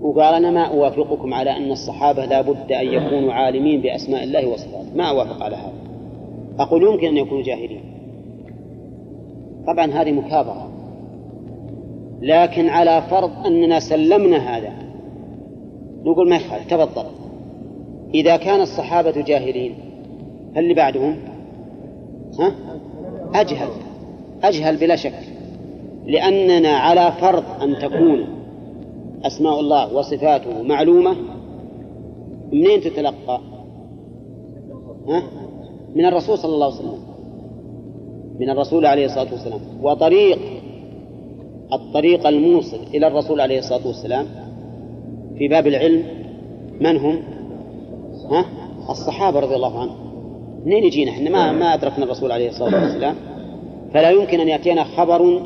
وقال أنا ما أوافقكم على أن الصحابة لا بد أن يكونوا عالمين بأسماء الله وصفاته. ما أوافق على هذا. أقول يمكن أن يكونوا جاهلين. طبعا هذه مكابرة. لكن على فرض أننا سلمنا هذا نقول ما يخالف تفضل. إذا كان الصحابة جاهلين هل اللي بعدهم؟ ها؟ أجهل. أجهل بلا شك. لأننا على فرض أن تكون أسماء الله وصفاته معلومة. منين تتلقى؟ ها؟ من الرسول صلى الله عليه وسلم. من الرسول عليه الصلاة والسلام. وطريق الطريق الموصل إلى الرسول عليه الصلاة والسلام في باب العلم من هم؟ ها؟ الصحابة رضي الله عنهم. منين يجينا إحنا؟ ما ما أدركنا الرسول عليه الصلاة والسلام. فلا يمكن أن يأتينا خبر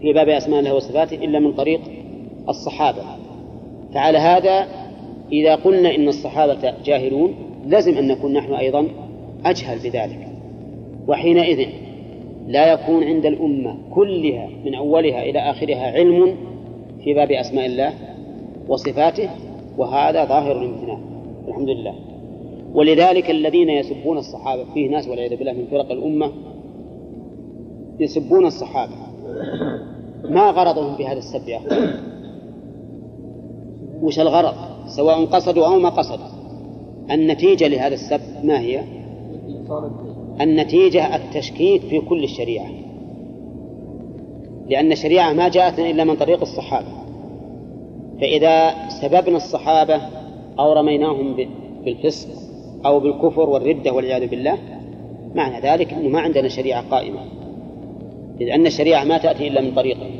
في باب أسماء الله وصفاته إلا من طريق الصحابة. فعلى هذا إذا قلنا إن الصحابة جاهلون لازم أن نكون نحن أيضا أجهل بذلك. وحينئذ لا يكون عند الأمة كلها من أولها إلى آخرها علم في باب أسماء الله وصفاته وهذا ظاهر الامتناع الحمد لله. ولذلك الذين يسبون الصحابة فيه ناس والعياذ بالله من فرق الأمة يسبون الصحابة ما غرضهم بهذا السب يا أخوان؟ وش الغرض؟ سواء قصدوا أو ما قصدوا. النتيجة لهذا السب ما هي؟ النتيجة التشكيك في كل الشريعة. لأن الشريعة ما جاءتنا إلا من طريق الصحابة. فإذا سببنا الصحابة أو رميناهم بالفسق أو بالكفر والردة والعياذ بالله معنى ذلك أنه ما عندنا شريعة قائمة. لأن الشريعة ما تأتي إلا من طريقه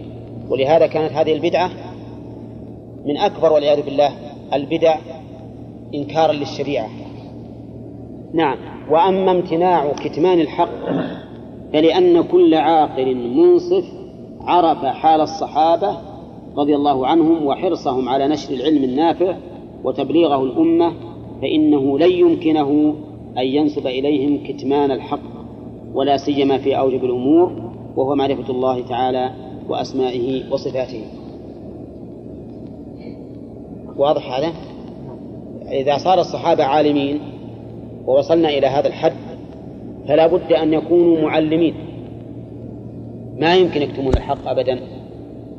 ولهذا كانت هذه البدعة من أكبر والعياذ بالله البدع إنكارا للشريعة. نعم. وأما امتناع كتمان الحق فلأن كل عاقل منصف عرف حال الصحابة رضي الله عنهم وحرصهم على نشر العلم النافع وتبليغه الأمة فإنه لن يمكنه أن ينسب إليهم كتمان الحق ولا سيما في أوجب الأمور. وهو معرفة الله تعالى وأسمائه وصفاته. واضح هذا؟ إذا صار الصحابة عالمين ووصلنا إلى هذا الحد فلا بد أن يكونوا معلمين. ما يمكن يكتمون الحق أبدا.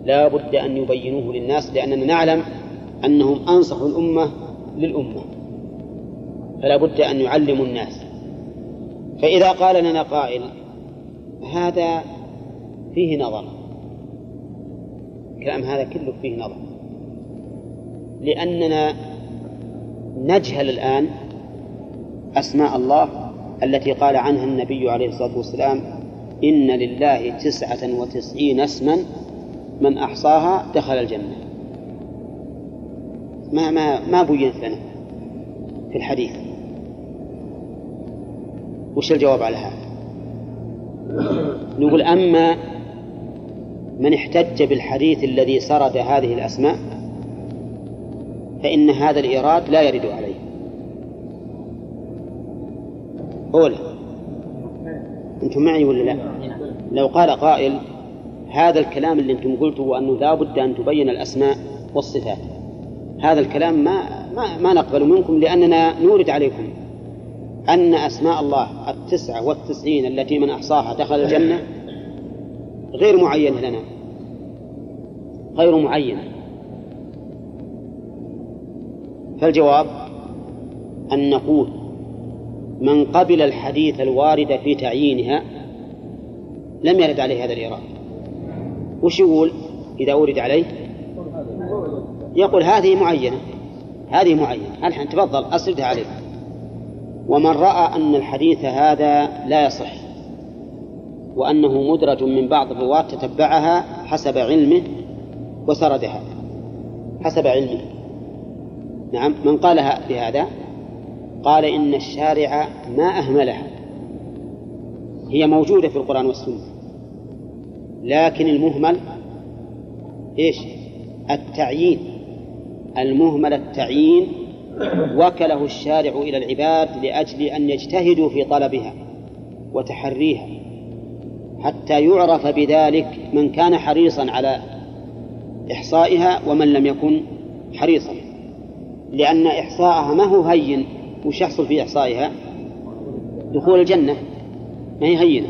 لا بد أن يبينوه للناس لأننا نعلم أنهم أنصحوا الأمة للأمة. فلا بد أن يعلموا الناس. فإذا قال لنا قائل هذا فيه نظر. كلام هذا كله فيه نظر. لأننا نجهل الآن أسماء الله التي قال عنها النبي عليه الصلاة والسلام إن لله تسعة وتسعين اسما من أحصاها دخل الجنة. ما ما ما بينت لنا في الحديث. وش الجواب على هذا؟ نقول أما من احتج بالحديث الذي سرد هذه الأسماء فإن هذا الإيراد لا يرد عليه. أولى. أنتم معي ولا لا؟ لو قال قائل هذا الكلام اللي أنتم قلتوا أنه لا بد أن تبين الأسماء والصفات. هذا الكلام ما ما, ما نقبل منكم لأننا نورد عليكم أن أسماء الله التسعة والتسعين التي من أحصاها دخل الجنة غير معينة لنا. غير معينة فالجواب أن نقول من قبل الحديث الوارد في تعيينها لم يرد عليه هذا الإيراد وش يقول إذا أورد عليه؟ يقول هذه معينة. هذه معينة. الحين تفضل أسردها عليه ومن رأى أن الحديث هذا لا يصح. وأنه مدرج من بعض الرواة تتبعها حسب علمه وسردها. حسب علمه. نعم من قالها بهذا؟ قال إن الشارع ما أهملها. هي موجودة في القرآن والسنة. لكن المهمل إيش؟ التعيين. المهمل التعيين وكله الشارع إلى العباد لأجل أن يجتهدوا في طلبها وتحريها. حتى يعرف بذلك من كان حريصا على إحصائها ومن لم يكن حريصا. لأن إحصاءها ما هو هين وش يحصل في إحصائها دخول الجنة ما هي هينة.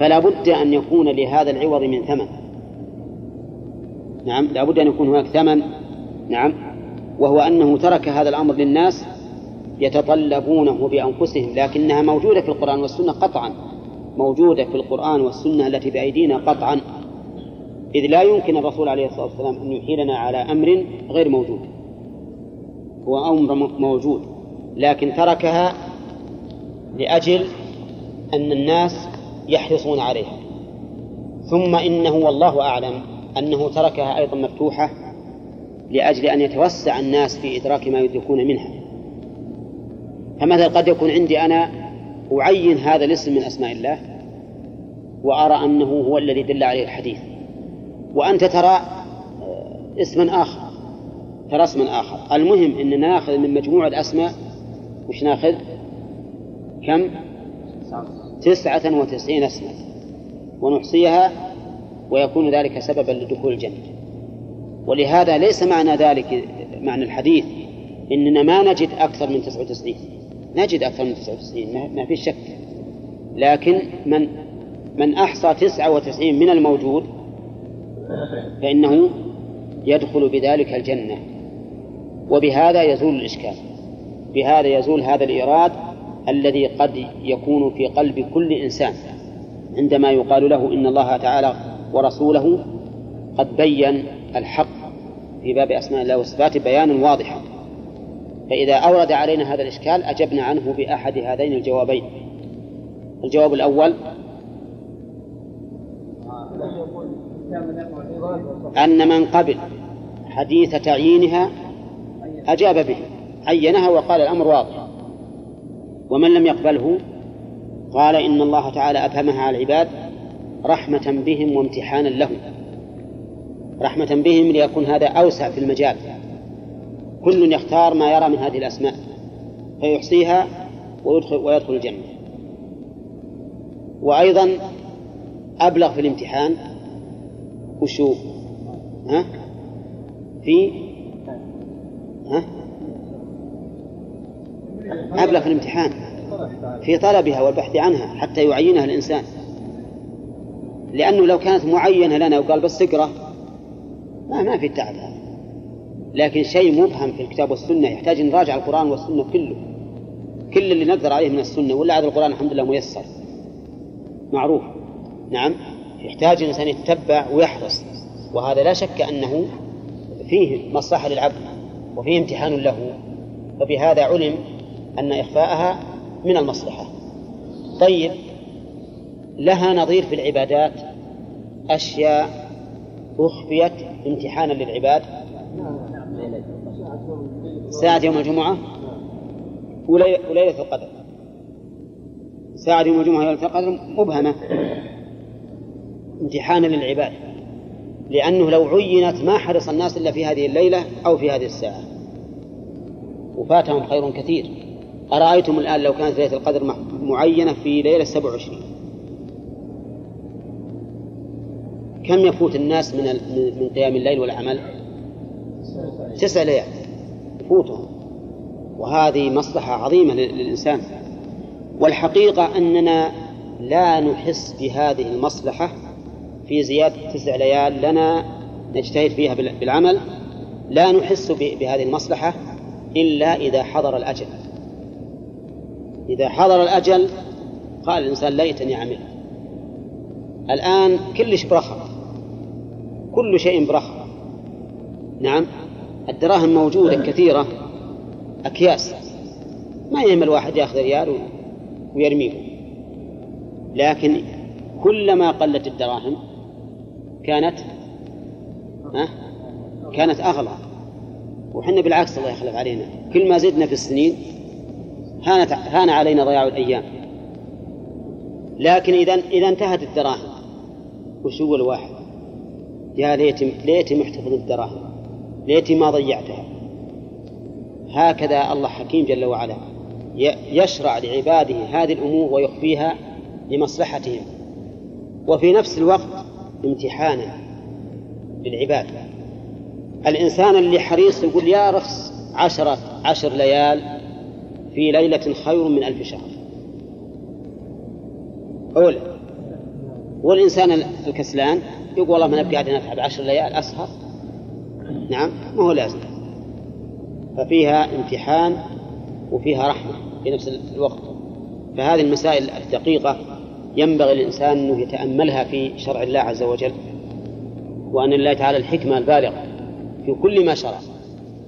فلا بد أن يكون لهذا العوض من ثمن. نعم لا بد أن يكون هناك ثمن. نعم وهو أنه ترك هذا الأمر للناس يتطلبونه بأنفسهم لكنها موجودة في القرآن والسنة قطعا. موجودة في القرآن والسنة التي بأيدينا قطعا إذ لا يمكن الرسول عليه الصلاة والسلام أن يحيلنا على أمر غير موجود. هو أمر موجود لكن تركها لأجل أن الناس يحرصون عليها. ثم إنه والله أعلم أنه تركها أيضا مفتوحة لأجل أن يتوسع الناس في إدراك ما يدركون منها. فمثلا قد يكون عندي أنا أعين هذا الاسم من أسماء الله وأرى أنه هو الذي دل عليه الحديث. وأنت ترى اسما آخر ترى اسما آخر. المهم أننا نأخذ من مجموع الأسماء وش نأخذ؟ كم؟ تسعة وتسعين اسما ونحصيها ويكون ذلك سببا لدخول الجنة. ولهذا ليس معنى ذلك معنى الحديث إننا ما نجد أكثر من تسعة وتسعين. نجد أكثر من تسعة وتسعين ما في شك. لكن من من أحصى تسعة وتسعين من الموجود فإنه يدخل بذلك الجنة. وبهذا يزول الإشكال. بهذا يزول هذا الإيراد الذي قد يكون في قلب كل إنسان. عندما يقال له إن الله تعالى ورسوله قد بين الحق في باب أسماء الله وصفاته بيانا واضحا. فإذا أورد علينا هذا الإشكال أجبنا عنه بأحد هذين الجوابين. الجواب الأول أن من قبل حديث تعيينها أجاب به عينها وقال الأمر واضح. ومن لم يقبله قال إن الله تعالى أفهمها على العباد رحمة بهم وامتحانا لهم. رحمة بهم ليكون هذا أوسع في المجال. كل يختار ما يرى من هذه الأسماء فيحصيها ويدخل, ويدخل الجنة. وأيضا أبلغ في الامتحان. وشو؟ ها؟ في؟ ها؟ أبلغ في الامتحان. في طلبها والبحث عنها حتى يعينها الإنسان. لأنه لو كانت معينة لنا وقال بس اقرأ ما ما في التعب هذا. لكن شيء مبهم في الكتاب والسنة يحتاج نراجع القرآن والسنة كله. كل اللي نقدر عليه من السنة ولا هذا القرآن الحمد لله ميسر. معروف. نعم. يحتاج الإنسان يتبع ويحرص. وهذا لا شك أنه فيه مصلحة للعبد وفيه امتحان له. فبهذا علم أن إخفاءها من المصلحة. طيب. لها نظير في العبادات. أشياء أخفيت امتحانا للعباد. ساعة يوم الجمعة؟ وليلة القدر. ساعة يوم الجمعة وليلة القدر مبهمة. امتحانا للعباد. لأنه لو عينت ما حرص الناس إلا في هذه الليلة أو في هذه الساعة. وفاتهم خير كثير. أرأيتم الآن لو كانت ليلة القدر معينة في ليلة 27 كم يفوت الناس من من قيام الليل والعمل؟ تسع ليال يفوتهم وهذه مصلحة عظيمة للإنسان. والحقيقة أننا لا نحس بهذه المصلحة في زيادة تسع ليال لنا نجتهد فيها بالعمل. لا نحس بهذه المصلحة إلا إذا حضر الأجل. إذا حضر الأجل قال الإنسان ليتني عملت. الآن كلش برخص كل شيء برخص نعم؟ الدراهم موجودة كثيرة أكياس. ما يهم الواحد ياخذ ريال ويرميه. لكن كلما قلت الدراهم كانت ها؟ كانت أغلى. وحنا بالعكس الله يخلف علينا. كل ما زدنا في السنين هانت هان علينا ضياع الأيام. لكن إذا إذا انتهت الدراهم وش هو الواحد؟ يا ليتي ليتي محتفظ بالدراهم. ليتي ما ضيعتها. هكذا الله حكيم جل وعلا يشرع لعباده هذه الأمور ويخفيها لمصلحتهم. وفي نفس الوقت امتحانا للعباد. الإنسان اللي حريص يقول يا رخص عشرة عشر ليال في ليلة خير من ألف شهر. أولى والإنسان الكسلان يقول والله ما نبقى قاعدين نفعل عشر ليال أسهر. نعم ما هو لازم. ففيها امتحان وفيها رحمة في نفس الوقت. فهذه المسائل الدقيقة ينبغي الإنسان أنه يتأملها في شرع الله عز وجل وأن الله تعالى الحكمة البالغة في كل ما شرع.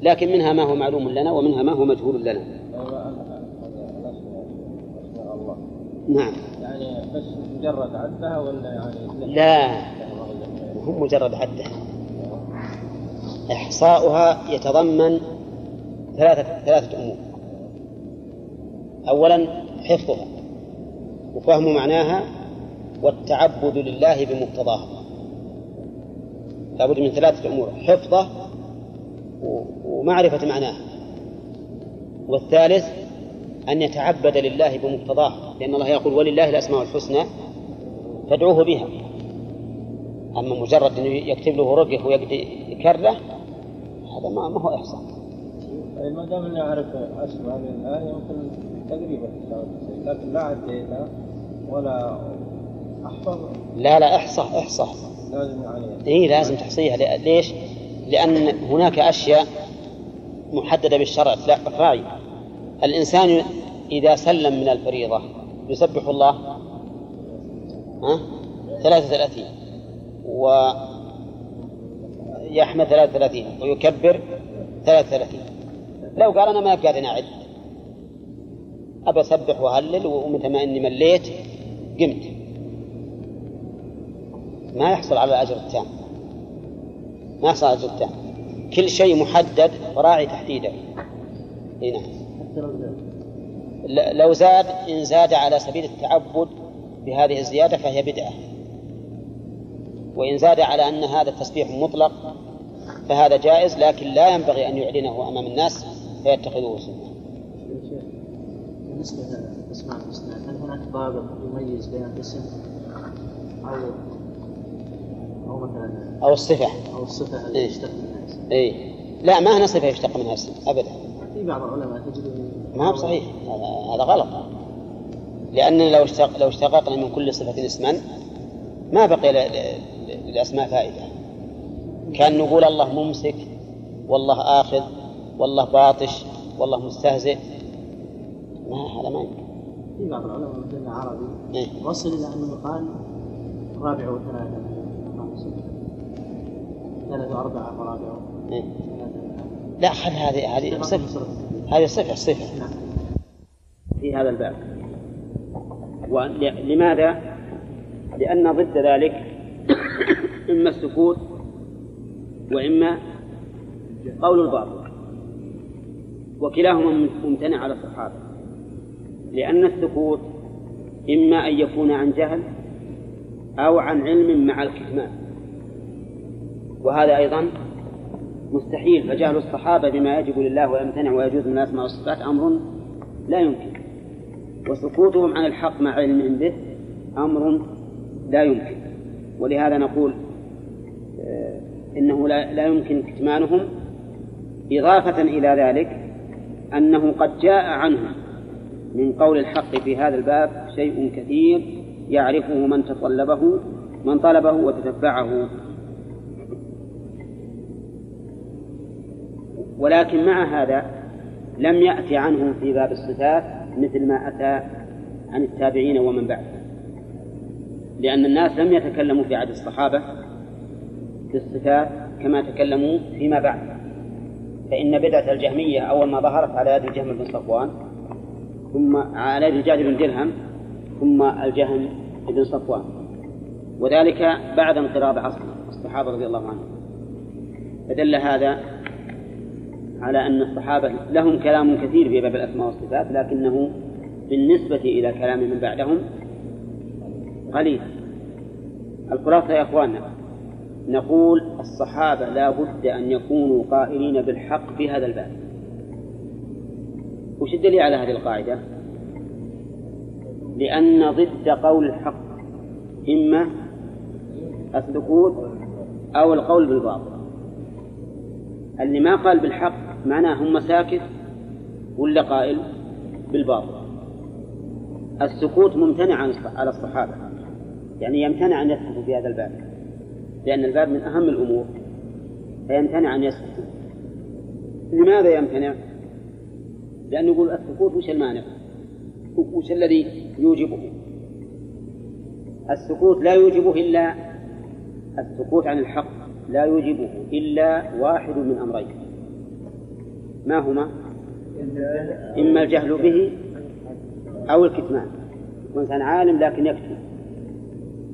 لكن منها ما هو معلوم لنا ومنها ما هو مجهول لنا. نعم. يعني بس مجرد عدها ولا يعني لا مو مجرد عدها إحصاؤها يتضمن ثلاثة ثلاثة أمور. أولا حفظها وفهم معناها والتعبد لله بمقتضاها. لابد من ثلاثة أمور حفظه ومعرفة معناها والثالث أن يتعبد لله بمقتضاه لأن الله يقول ولله الأسماء الحسنى فادعوه بها. أما مجرد أنه يكتب له رقية ويكره هذا ما, ما هو إحسان. طيب ما دام اني أعرف اسماء لله يمكن تقريبا لكن لا عديتها ولا أحفظ. لا لا احصى احصى لازم يعني اي لازم تحصيها. ليش؟ لأن هناك أشياء محددة بالشرع. راعي الإنسان إذا سلم من الفريضة يسبح الله ها؟ ثلاثة ثلاثين ويحمد ثلاثة ثلاثين ويكبر ثلاثة ثلاثين لو قال أنا ما قادر أعد أبى أسبح وأهلل ومتى ما إني مليت قمت. ما يحصل على الأجر التام. ما يحصل على الأجر التام. كل شيء محدد وراعي تحديده. إي نعم. لو زاد إن زاد على سبيل التعبد بهذه الزيادة فهي بدعة. وإن زاد على أن هذا التسبيح مطلق فهذا جائز لكن لا ينبغي أن يعلنه أمام الناس فيتخذوه سنة. بالنسبة للأسماء الحسنى هل هناك ضابط يميز بين الاسم أو أو مثلا أو الصفة؟ أو الصفة اللي إيه. يشتق منها اسم إيه. لا ما هنا صفة يشتق منها اسم أبدا. في بعض العلماء تجد ما هو صحيح هذا هذا غلط. لأننا لو اشتق لو اشتققنا من كل صفة اسما ما بقي للأسماء فائدة. كان نقول الله ممسك والله آخذ والله باطش والله مستهزئ. ما هذا ما يمكن. في بعض العلماء مثل العربي إيه؟ وصل إلى أنه قال رابع وثلاثة. خمسة ثلاثة وأربعة ورابع. إيه؟ لا خل هذه هذه صفة هذه صفة صفة نعم. في هذا الباب. ولماذا؟ لأن ضد ذلك [coughs] إما السكوت وإما قول الباطل. وكلاهما ممتنع على الصحابة. لأن السكوت إما أن يكون عن جهل أو عن علم مع الكتمان. وهذا أيضا مستحيل. فجهل الصحابة بما يجب لله ويمتنع ويجوز من الأسماء والصفات أمر لا يمكن. وسكوتهم عن الحق مع علمهم به أمر لا يمكن. ولهذا نقول آه، إنه لا, يمكن كتمانهم إضافة إلى ذلك أنه قد جاء عنهم من قول الحق في هذا الباب شيء كثير يعرفه من تطلبه من طلبه وتتبعه. ولكن مع هذا لم يأتي عنهم في باب الصفات مثل ما أتى عن التابعين ومن بعد. لأن الناس لم يتكلموا في عهد الصحابة في الصفات كما تكلموا فيما بعد. فإن بدعة الجهمية أول ما ظهرت على يد الجهم بن صفوان ثم على يد الجاد بن درهم ثم الجهم بن صفوان. وذلك بعد انقراض عصر الصحابة رضي الله عنهم. فدل هذا على أن الصحابة لهم كلام كثير في باب الأسماء والصفات لكنه بالنسبة إلى كلام من بعدهم قليل الخلاصة يا أخواننا نقول الصحابة لا بد أن يكونوا قائلين بالحق في هذا الباب. وش الدليل على هذه القاعدة؟ لأن ضد قول الحق إما السكوت أو القول بالباطل. اللي ما قال بالحق معناه هم ساكت ولا قائل بالباطل. السكوت ممتنع على الصحابة. يعني يمتنع أن يسكتوا في هذا الباب لأن الباب من أهم الأمور فيمتنع أن يسكتوا لماذا يمتنع؟ لأنه يقول السكوت وش المانع؟ وش الذي يوجبه؟ السكوت لا يوجبه إلا السكوت عن الحق لا يوجبه إلا واحد من أمرين ما هما؟ إما الجهل به أو الكتمان وإنسان عالم لكن يكتم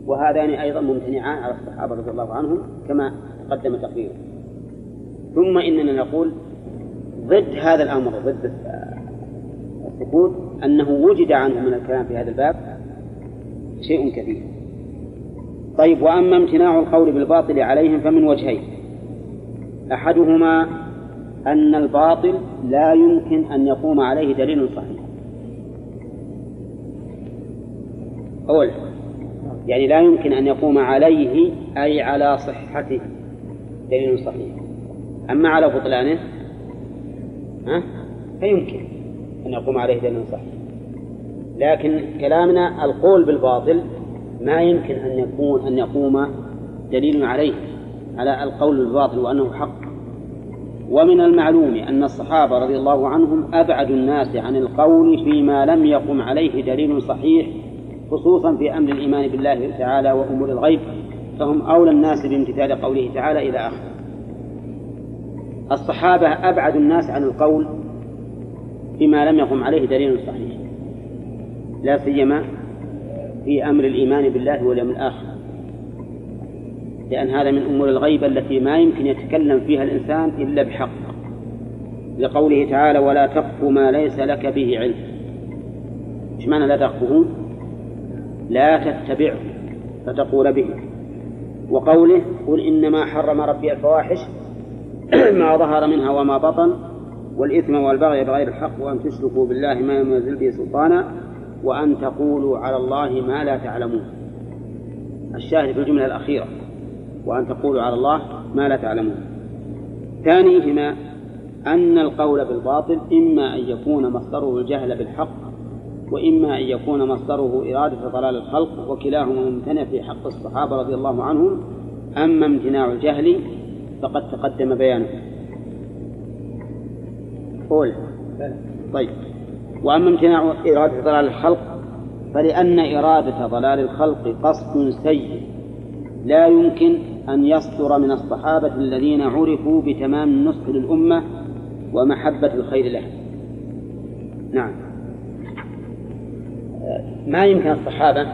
وهذان أيضا ممتنعان على الصحابة رضي الله عنهم كما تقدم تقريره ثم إننا نقول ضد هذا الأمر ضد السكوت أنه وجد عنه من الكلام في هذا الباب شيء كثير. طيب وأما امتناع القول بالباطل عليهم فمن وجهين. أحدهما أن الباطل لا يمكن أن يقوم عليه دليل صحيح. أولا يعني لا يمكن أن يقوم عليه أي على صحته. دليل صحيح. أما على بطلانه؟ ها؟ فيمكن أن يقوم عليه دليل صحيح. لكن كلامنا القول بالباطل ما يمكن أن يكون أن يقوم دليل عليه على القول بالباطل وأنه حق. ومن المعلوم أن الصحابة رضي الله عنهم أبعد الناس عن القول فيما لم يقم عليه دليل صحيح خصوصا في أمر الإيمان بالله تعالى وأمور الغيب فهم أولى الناس بامتثال قوله تعالى إلى آخره الصحابة أبعد الناس عن القول فيما لم يقم عليه دليل صحيح لا سيما في أمر الإيمان بالله واليوم الآخر. لأن هذا من أمور الغيبة التي ما يمكن يتكلم فيها الإنسان إلا بحق. لقوله تعالى ولا تقف ما ليس لك به علم. إيش معنى لا تقفه لا تتبعه فتقول به. وقوله قل إنما حرم ربي الفواحش [clears throat] ما ظهر منها وما بطن والإثم والبغي بغير الحق وأن تشركوا بالله ما ينزل به سلطانا وأن تقولوا على الله ما لا تعلمون. الشاهد في الجملة الأخيرة وأن تقولوا على الله ما لا تعلمون. ثانيهما أن القول بالباطل إما أن يكون مصدره الجهل بالحق وإما أن يكون مصدره إرادة ضلال الخلق وكلاهما ممتنع في حق الصحابة رضي الله عنهم أما امتناع الجهل فقد تقدم بيانه. قول. طيب. وأما امتناع إرادة ضلال الخلق فلأن إرادة ضلال الخلق قصد سيء. لا يمكن أن يصدر من الصحابة الذين عرفوا بتمام النصح للأمة ومحبة الخير له نعم. ما يمكن الصحابة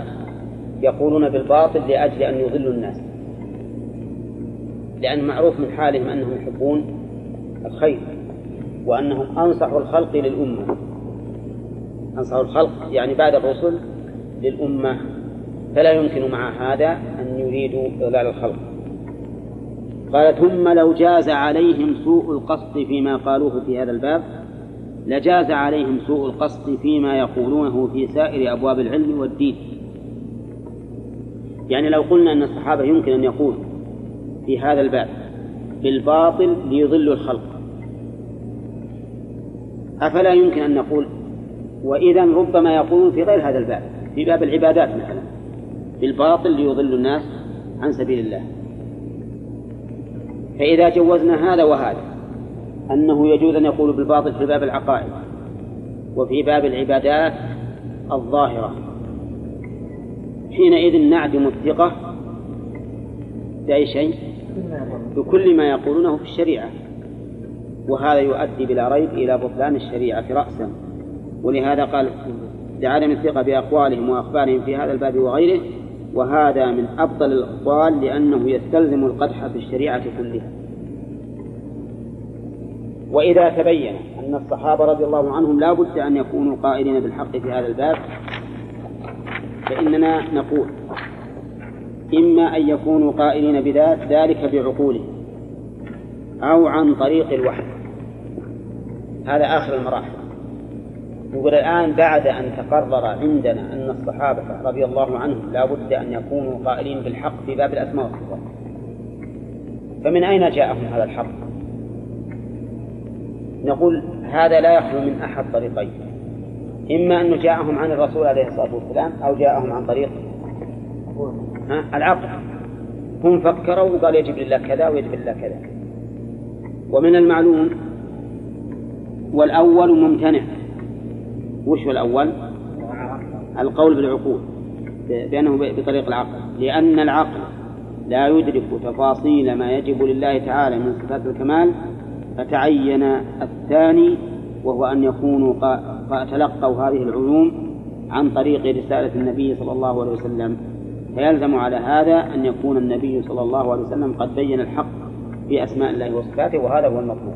يقولون بالباطل لأجل أن يضلوا الناس. لأن معروف من حالهم أنهم يحبون الخير وأنهم أنصحوا الخلق للأمة. أنصحوا الخلق يعني بعد الرسل للأمة. فلا يمكن مع هذا أن يريدوا إضلال الخلق. قال ثم لو جاز عليهم سوء القصد فيما قالوه في هذا الباب لجاز عليهم سوء القصد فيما يقولونه في سائر أبواب العلم والدين. يعني لو قلنا أن الصحابة يمكن أن يقول في هذا الباب بالباطل ليضلوا الخلق. أفلا يمكن أن نقول؟ وإذا ربما يقولون في غير هذا الباب في باب العبادات مثلا. بالباطل ليضلوا الناس عن سبيل الله. فإذا جوزنا هذا وهذا أنه يجوز أن يقول بالباطل في باب العقائد وفي باب العبادات الظاهرة. حينئذ نعدم الثقة بأي شيء؟ بكل ما يقولونه في الشريعة. وهذا يؤدي بلا ريب إلى بطلان الشريعة رأسا ولهذا قال لعدم الثقة بأقوالهم وأخبارهم في هذا الباب وغيره وهذا من أفضل الأقوال لأنه يستلزم القدح في الشريعة كلها. وإذا تبين أن الصحابة رضي الله عنهم لا بد أن يكونوا قائلين بالحق في هذا الباب فإننا نقول إما أن يكونوا قائلين بذلك بعقولهم أو عن طريق الوحي. هذا آخر المراحل. يقول الآن بعد أن تقرر عندنا أن الصحابة رضي الله عنهم لا بد أن يكونوا قائلين بالحق في باب الأسماء والصفات. فمن أين جاءهم هذا الحق؟ نقول هذا لا يخلو من أحد طريقين. إما أنه جاءهم عن الرسول عليه الصلاة والسلام أو جاءهم عن طريق العقل. هم فكروا وقال يجب لله كذا ويجب لله كذا. ومن المعلوم والأول ممتنع. وش هو الأول؟ القول بالعقول بأنه بطريق العقل. لأن العقل لا يدرك تفاصيل ما يجب لله تعالى من صفات الكمال فتعين الثاني وهو أن يكونوا تلقوا هذه العلوم عن طريق رسالة النبي صلى الله عليه وسلم. فيلزم على هذا أن يكون النبي صلى الله عليه وسلم قد بين الحق في أسماء الله وصفاته وهذا هو المطلوب.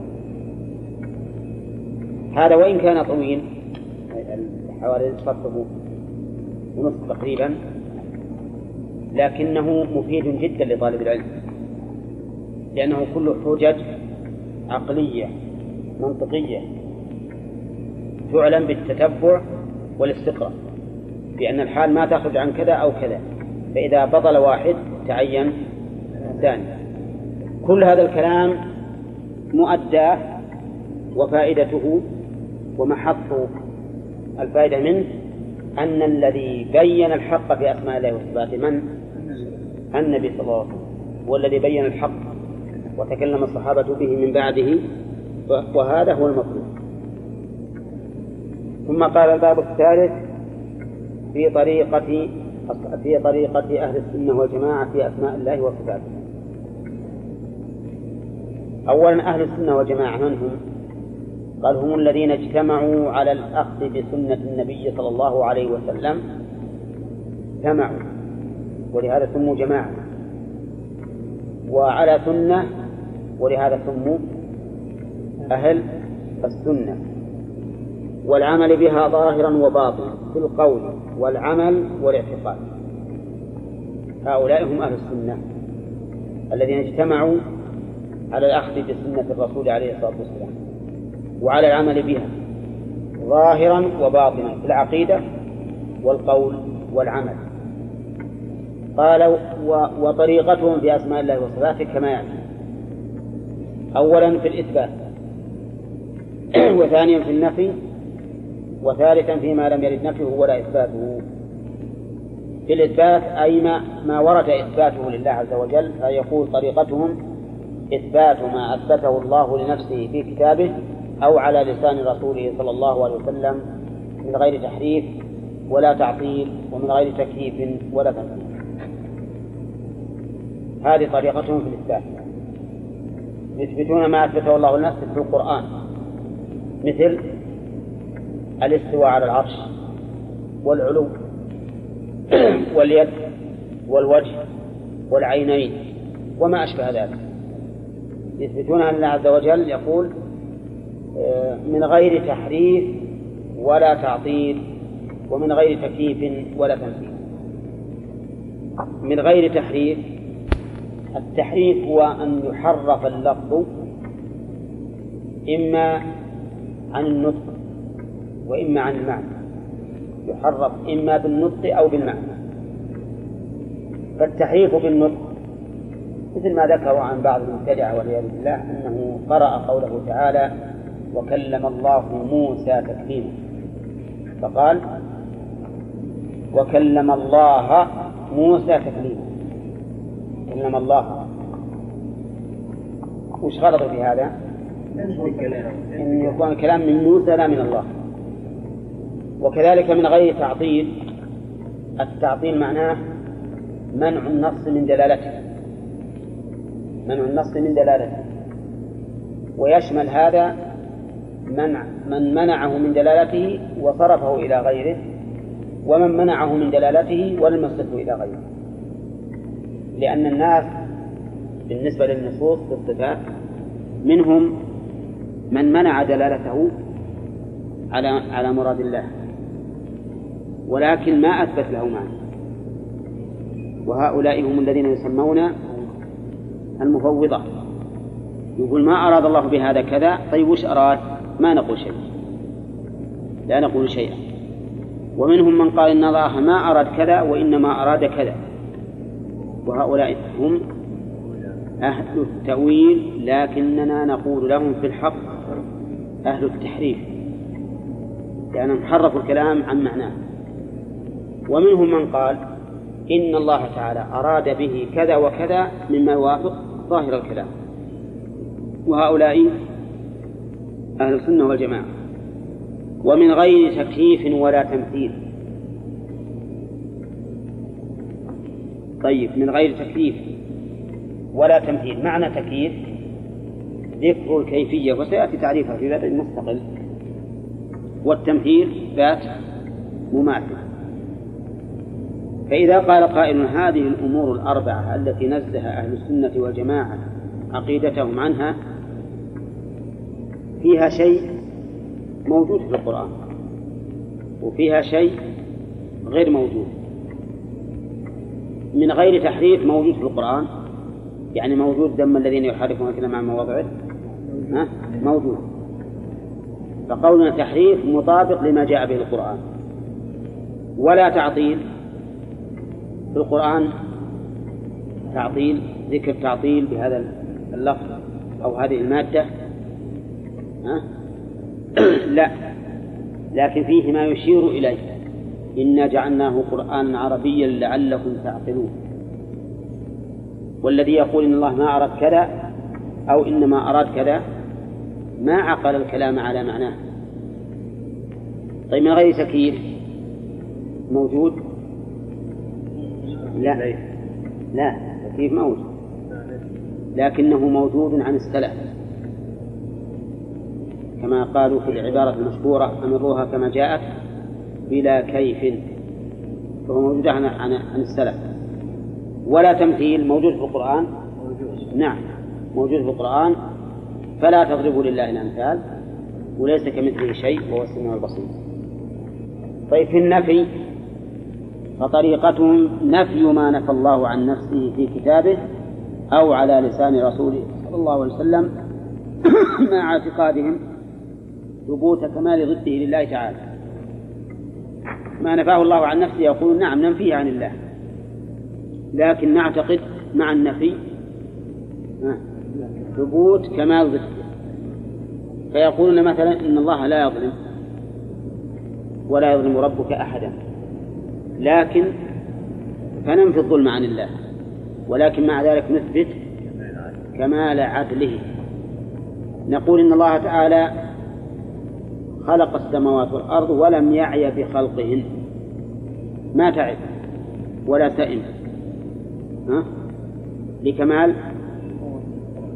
هذا وإن كان طويل حوالي صفه ونصف تقريبا لكنه مفيد جدا لطالب العلم لأنه كله حجج عقلية منطقية تعلم بالتتبع والاستقراء بأن الحال ما تخرج عن كذا أو كذا فإذا بطل واحد تعين الثاني كل هذا الكلام مؤداه وفائدته ومحط الفائدة منه أن الذي بين الحق في أسماء الله وصفاته من؟ النبي صلى الله عليه وسلم والذي بين الحق وتكلم الصحابة به من بعده وهذا هو المطلوب. ثم قال الباب الثالث في طريقة في طريقة أهل السنة والجماعة في أسماء الله وصفاته. أولا أهل السنة والجماعة من هم؟ قال هم الذين اجتمعوا على الأخذ بسنة النبي صلى الله عليه وسلم. اجتمعوا ولهذا سموا جماعة. وعلى سنة ولهذا سموا أهل السنة. والعمل بها ظاهرا وباطنا في القول والعمل والاعتقاد. هؤلاء هم أهل السنة الذين اجتمعوا على الأخذ بسنة الرسول عليه الصلاة والسلام وعلى العمل بها ظاهرا وباطنا في العقيدة والقول والعمل. قال وطريقتهم في أسماء الله وصفاته كما يأتي. أولا في الإثبات [clears throat] وثانيا في النفي وثالثا فيما لم يرد نفيه ولا إثباته. في الإثبات أي ما, ما ورد إثباته لله عز وجل فيقول طريقتهم إثبات ما أثبته الله لنفسه في كتابه أو على لسان رسوله صلى الله عليه وسلم من غير تحريف ولا تعطيل ومن غير تكييف ولا تنفيذ. هذه طريقتهم في الإثبات. يثبتون ما أثبته الله لنفسه في القرآن. مثل الاستواء على العرش والعلو [clears throat] واليد والوجه والعينين وما أشبه ذلك. يثبتون أن الله عز وجل يقول آه، من غير تحريف ولا تعطيل ومن غير تكييف ولا تمثيل من غير تحريف التحريف هو أن يحرف اللفظ إما عن النطق وإما عن المعنى. يحرف إما بالنطق أو بالمعنى. فالتحريف بالنطق مثل ما ذكروا عن بعض المبتدعة والعياذ بالله أنه قرأ قوله تعالى وكلم الله موسى تكليما. فقال وكلم الله موسى تكليما. كلم الله. وش غلط في هذا؟ أن يكون الكلام من موسى لا من الله. وكذلك من غير تعطيل. التعطيل معناه منع النص من دلالته. منع النص من دلالته. ويشمل هذا منع من منعه من دلالته وصرفه إلى غيره ومن منعه من دلالته ولم يصرفه إلى غيره. لأن الناس بالنسبة للنصوص في الصفات منهم من منع دلالته على على مراد الله ولكن ما أثبت له معنى. وهؤلاء هم الذين يسمون المفوضة. يقول ما أراد الله بهذا كذا؟ طيب وش أراد؟ ما نقول شيء. لا نقول شيئا. ومنهم من قال إن الله ما أراد كذا وإنما أراد كذا. وهؤلاء هم أهل التأويل لكننا نقول لهم في الحق أهل التحريف لأنهم حرفوا الكلام عن معناه. ومنهم من قال إن الله تعالى أراد به كذا وكذا مما يوافق ظاهر الكلام. وهؤلاء أهل السنة والجماعة. ومن غير تكييف ولا تمثيل. طيب من غير تكييف ولا تمثيل معنى تكييف ذكر الكيفية وسيأتي تعريفها في باب مستقل. والتمثيل ذات مماثل فإذا قال قائل هذه الأمور الأربعة التي نزه أهل السنة والجماعة عقيدتهم عنها فيها شيء موجود في القرآن وفيها شيء غير موجود. من غير تحريف موجود في القرآن؟ يعني موجود دم الذين يحرفون الكلام عن مواضعه؟ موجود. فقولنا تحريف مطابق لما جاء به القرآن. ولا تعطيل. في القرآن تعطيل ذكر تعطيل بهذا اللفظ أو هذه المادة. ها؟ [clears throat] لا. لكن فيه ما يشير إليه. إنا جعلناه قرآنا عربيا لعلكم تعقلون. والذي يقول إن الله ما أراد كذا أو إنما أراد كذا ما عقل الكلام على معناه. طيب من غير تكييف موجود؟ لا. لا تكييف موجود. لكنه موجود عن السلف. كما قالوا في العبارة المشهورة أمروها كما جاءت بلا كيف. فهو موجود عن عن عن السلف. ولا تمثيل موجود في القرآن؟ نعم موجود في القرآن. فلا تضربوا لله الأمثال وليس كمثله شيء وهو السميع البصير. طيب في النفي فطريقتهم نفي ما نفى الله عن نفسه في كتابه أو على لسان رسوله صلى الله عليه وسلم [coughs] مع اعتقادهم ثبوت كمال ضده لله تعالى. ما نفاه الله عن نفسه يقول نعم ننفيه عن الله. لكن نعتقد مع النفي ثبوت كمال ضده فيقولون مثلا إن الله لا يظلم ولا يظلم ربك أحدا. لكن فننفي الظلم عن الله. ولكن مع ذلك نثبت كمال عدله. نقول إن الله تعالى خلق السماوات والأرض ولم يعي بخلقهن. ما تعب ولا تئم. ها؟ لكمال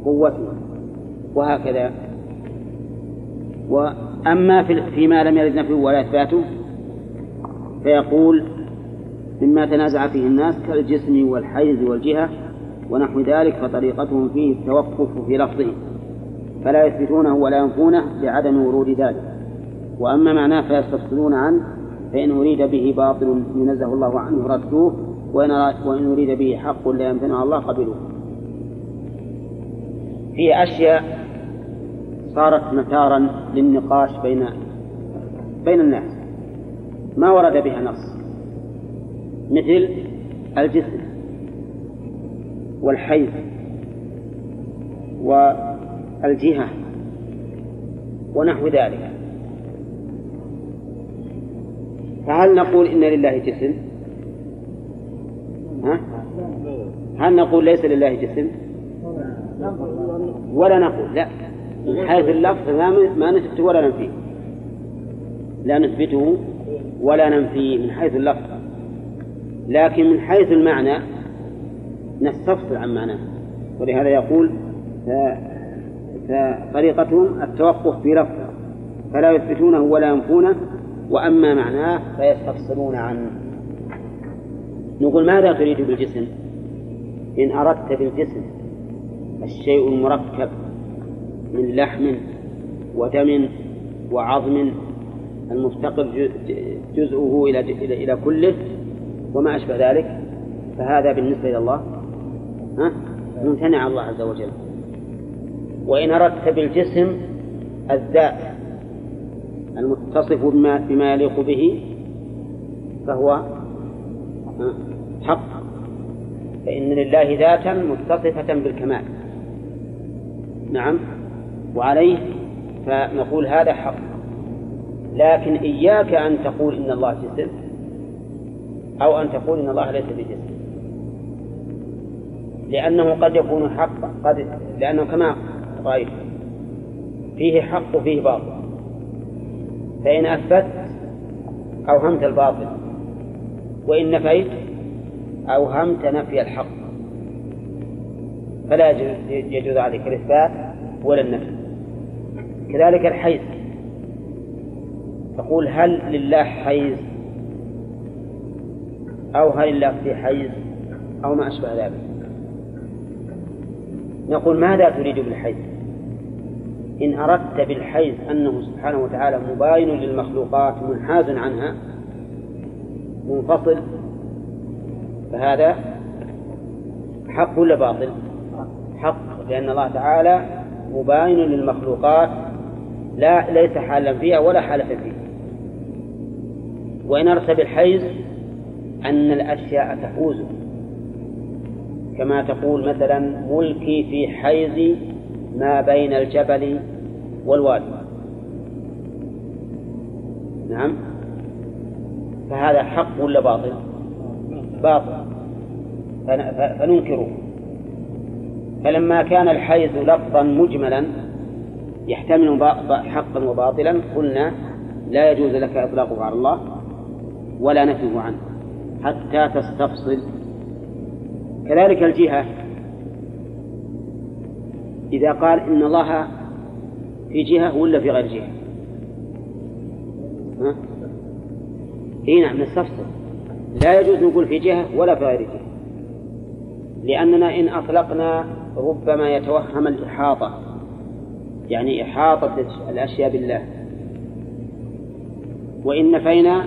قوته وهكذا. وأما في فيما لم يرد نفيه ولا إثباته فيقول مما تنازع فيه الناس كالجسم والحيز والجهة ونحو ذلك فطريقتهم فيه التوقف في لفظه. فلا يثبتونه ولا ينفونه لعدم ورود ذلك. وأما معناه فيستفصلون عنه فإن أريد به باطل ينزه الله عنه ردوه وإن, وإن أريد به حق لا يمتنع الله قبلوه في أشياء صارت مثارا للنقاش بين بين الناس. ما ورد بها نص. مثل الجسم والحيض والجهة ونحو ذلك. فهل نقول إن لله جسم؟ ها؟ هل نقول ليس لله جسم؟ ولا نقول لا من حيث اللفظ ما نثبته ولا ننفيه لا نثبته ولا ننفيه من حيث اللفظ لكن من حيث المعنى نستفصل عن معناه ولهذا يقول فطريقتهم التوقف في لفظه فلا يثبتونه ولا ينفونه وأما معناه فيستفصلون عنه. نقول ماذا تريد بالجسم؟ إن أردت بالجسم الشيء المركب من لحم ودم وعظم المفتقر جزءه إلى إلى كله وما أشبه ذلك فهذا بالنسبة إلى الله. ها؟ ممتنع الله عز وجل. وإن أردت بالجسم الذات المتصف بما, بما يليق به فهو حق. فإن لله ذاتا متصفة بالكمال. نعم. وعليه فنقول هذا حق. لكن إياك أن تقول إن الله جسم أو أن تقول إن الله ليس بجسم لأنه قد يكون حقا قد لأنه كما رأيت فيه حق وفيه باطل. فإن أثبت أوهمت الباطل وإن نفيت أوهمت نفي الحق فلا يجوز عليك الإثبات ولا النفي. كذلك الحيز تقول هل لله حيز أو هل الله في حيز أو ما أشبه ذلك. نقول ماذا تريد بالحيز إن أردت بالحيز أنه سبحانه وتعالى مباين للمخلوقات منحاز عنها منفصل فهذا حق ولا باطل؟ حق لأن الله تعالى مباين للمخلوقات لا ليس حالا فيها ولا حالة فيها. وإن أردت بالحيز أن الأشياء تحوز كما تقول مثلا ملكي في حيز ما بين الجبل والوادي. نعم. فهذا حق ولا باطل؟ باطل. فننكره. فلما كان الحيز لفظا مجملا يحتمل حقا وباطلا قلنا لا يجوز لك إطلاقه على الله ولا نفيه عنه حتى تستفصل. كذلك الجهة إذا قال إن الله في جهة ولا في غير جهة؟ ها؟ إي نعم نستفصل لا يجوز نقول في جهة ولا في غير جهة. لأننا إن أطلقنا ربما يتوهم الإحاطة. يعني إحاطة الأشياء بالله. وإن نفينا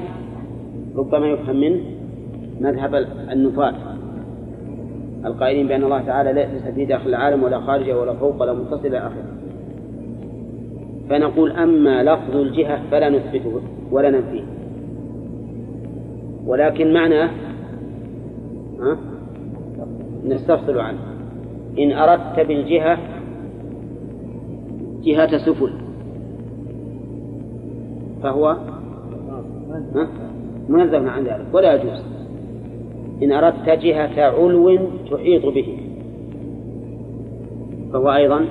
ربما يفهم منه مذهب النفاة القائلين بأن الله تعالى ليس في داخل العالم ولا خارجه ولا فوق ولا متصل إلى آخره. فنقول أما لفظ الجهة فلا نثبته ولا ننفيه. ولكن معناه؟ نستفصل عنه. إن أردت بالجهة جهة سفل. فهو؟ منزه عن ذلك ولا يجوز. إن أردت جهة علو تحيط به. فهو أيضا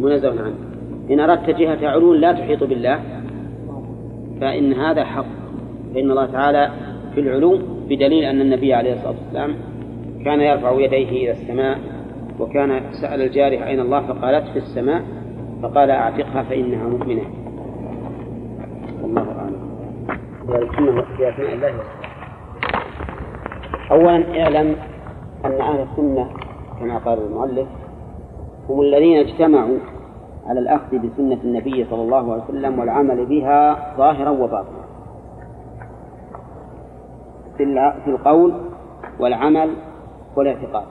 منزه عنه. إن أردت جهة علو لا تحيط بالله فإن هذا حق. فإن الله تعالى في العلو بدليل أن النبي عليه الصلاة والسلام كان يرفع يديه إلى السماء وكان سأل الجارح أين الله فقالت في السماء فقال أعتقها فإنها مؤمنة. والله أعلم. ولكنه في أثناء الله. أولا اعلم أن أهل السنة كما قال المؤلف هم الذين اجتمعوا على الأخذ بسنة النبي صلى الله عليه وسلم والعمل بها ظاهرا وباطنا. في القول والعمل والاعتقاد.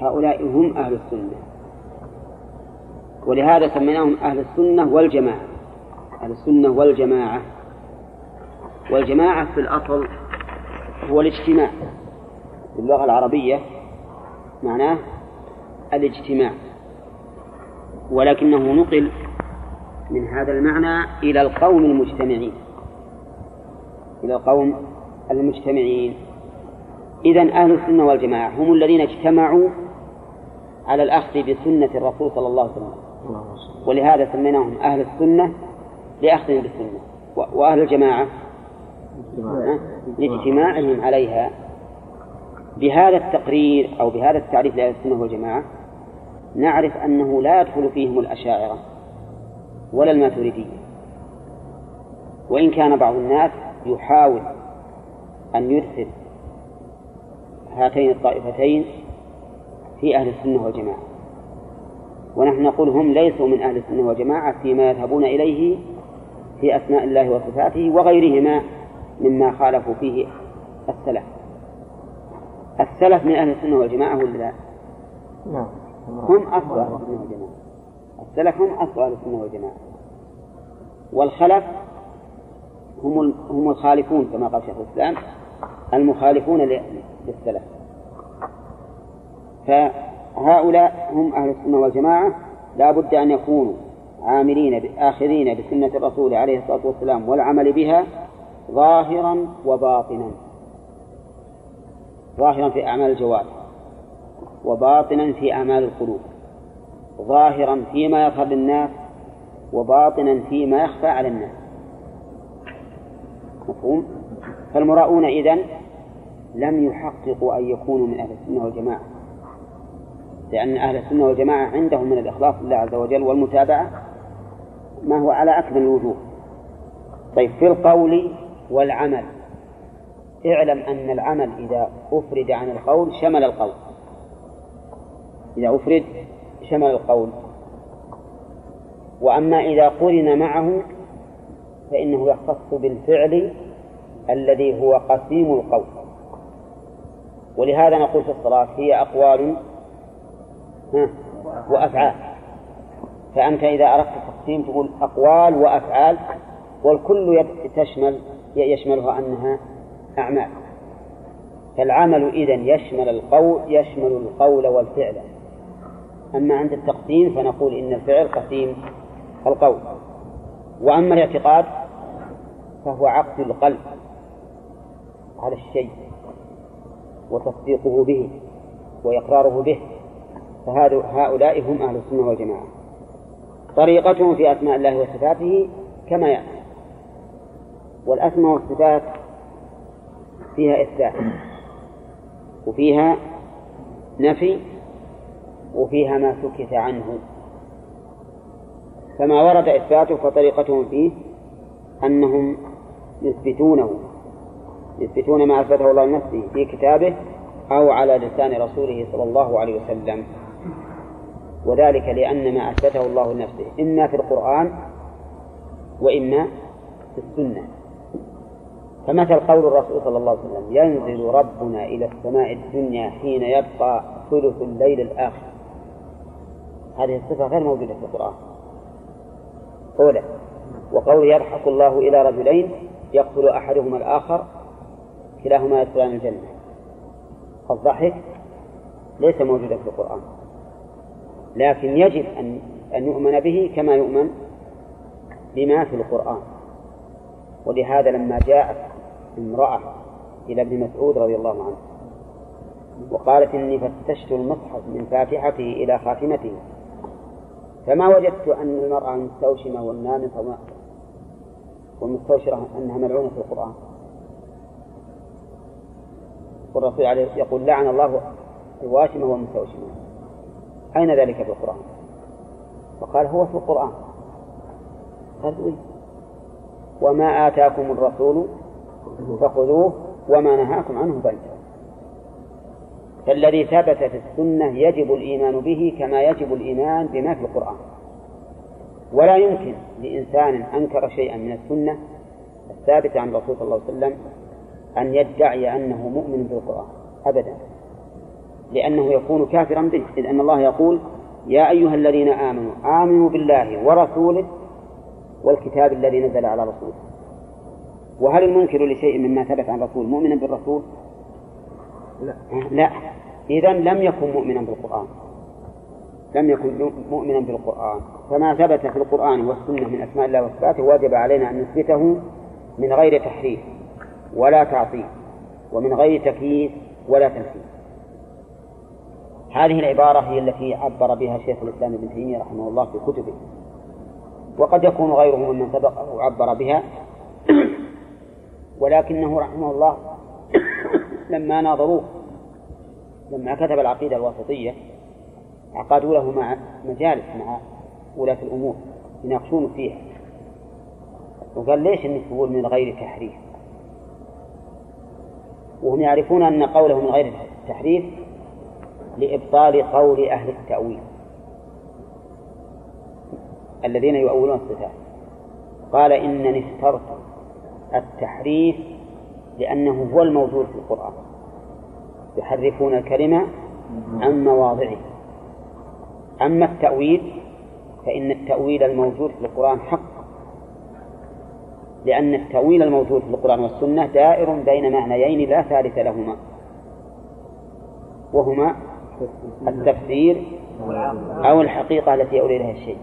هؤلاء هم أهل السنة. ولهذا سميناهم أهل السنة والجماعة. أهل السنة والجماعة. والجماعة في الأصل هو الاجتماع باللغة العربية معناه الاجتماع. ولكنه نقل من هذا المعنى إلى القوم المجتمعين. إلى القوم المجتمعين. إذا أهل السنة والجماعة هم الذين اجتمعوا على الأخذ بسنة الرسول صلى الله عليه وسلم. ولهذا سميناهم أهل السنة لأخذهم بالسنة. وأهل الجماعة؟ لاجتماعهم عليها. بهذا التقرير أو بهذا التعريف لأهل السنة والجماعة نعرف أنه لا يدخل فيهم الأشاعرة ولا الماتريدية. وإن كان بعض الناس يحاول أن يدخل هاتين الطائفتين في أهل السنة والجماعة. ونحن نقول هم ليسوا من أهل السنة والجماعة فيما يذهبون إليه في أسماء الله وصفاته وغيرهما مما خالفوا فيه السلف. السلف من أهل السنة والجماعة ولا لا؟ نعم. هم أصل أهل السنة والجماعة. السلف هم أصل أهل السنة والجماعة. والخلف هم هم الخالفون كما قال شيخ الإسلام المخالفون للسلف. فهؤلاء هم أهل السنة والجماعة. لا بد أن يكونوا عاملين آخذين بسنة الرسول عليه الصلاة والسلام والعمل بها ظاهرا وباطنا. ظاهرا في أعمال الجوارح وباطنا في أعمال القلوب. ظاهرا فيما يظهر للناس وباطنا فيما يخفى على الناس. مفهوم؟ فالمراؤون إذن لم يحققوا أن يكونوا من أهل السنة والجماعة لأن أهل السنة والجماعة عندهم من الإخلاص لله عز وجل والمتابعة ما هو على أكمل الوجوه. طيب في القول والعمل. اعلم أن العمل إذا أفرد عن القول شمل القول. إذا أفرد شمل القول. وأما إذا قرن معه فإنه يختص بالفعل الذي هو قسيم القول. ولهذا نقول في الصلاة هي أقوال وأفعال. فأنت إذا أردت التقسيم تقول أقوال وأفعال والكل تشمل يشملها أنها أعمال. فالعمل إذن يشمل القول يشمل القول والفعل. أما عند التقسيم فنقول إن الفعل قسيم القول. وأما الاعتقاد فهو عقد القلب على الشيء وتصديقه به وإقراره به. فهؤلاء هم أهل السنة والجماعة. طريقتهم في أسماء الله وصفاته كما يأتي. والأسماء والصفات فيها إثبات. وفيها نفي وفيها ما سكت عنه. فما ورد إثباته فطريقتهم فيه أنهم يثبتونه يثبتون ما أثبته الله لنفسه في كتابه أو على لسان رسوله صلى الله عليه وسلم. وذلك لأن ما أثبته الله لنفسه إما في القرآن وإما في السنة. فمثل قول الرسول صلى الله عليه وسلم ينزل ربنا إلى السماء الدنيا حين يبقى ثلث الليل الآخر. هذه الصفة غير موجودة في القرآن. أولى. وقول يضحك الله إلى رجلين يقتل أحدهما الآخر كلاهما يدخلان الجنة. الضحك ليس موجودا في القرآن. لكن يجب أن أن يؤمن به كما يؤمن بما في القرآن. ولهذا لما جاءت امرأة إلى ابن مسعود رضي الله عنه وقالت إني فتشت المصحف من فاتحته إلى خاتمته فما وجدت أن المرأة المستوشمة والنامصة والمستوشرة أنها ملعونة في القرآن والرسول عليه يقول لعن الله الواشمة والمستوشمة أين ذلك في القرآن؟ فقال هو في القرآن قال؟ وما آتاكم الرسول فخذوه وما نهاكم عنه فانتهوا فالذي ثبت في السنة يجب الإيمان به كما يجب الإيمان بما في القرآن. ولا يمكن لإنسان أنكر شيئا من السنة الثابتة عن الرسول صلى الله عليه وسلم أن يدعي أنه مؤمن بالقرآن. أبدا. لأنه يكون كافرا به. إذ أن الله يقول يا أيها الذين آمنوا آمنوا بالله ورسوله والكتاب الذي نزل على رسوله. وهل المنكر لشيء مما ثبت عن الرسول مؤمنا بالرسول؟ لا. لا. إذا لم يكن مؤمنا بالقرآن. لم يكن مؤمنا بالقرآن. فما ثبت في القرآن والسنة من أسماء الله وصفاته وجب علينا أن نثبته من غير تحريف ولا تعطيل ومن غير تكييف ولا تمثيل هذه العبارة هي التي عبر بها شيخ الإسلام ابن تيمية رحمه الله في كتبه. وقد يكون غيره ممن سبقه عبر بها. ولكنه رحمه الله [coughs] لما ناظروه لما كتب العقيدة الواسطية عقدوا له مع مجالس مع ولاة الأمور يناقشون فيها. وقال ليش إنك تقول من غير تحريف وهم يعرفون أن قوله من غير تحريف لإبطال قول أهل التأويل الذين يؤولون الصفات. قال إنني اخترت التحريف لأنه هو الموجود في القرآن. يحرفون الكلمة عن مواضعه. أما التأويل فإن التأويل الموجود في القرآن حق. لأن التأويل الموجود في القرآن والسنة دائر بين معنيين لا ثالث لهما. وهما التفسير أو الحقيقة التي إليها الشيء.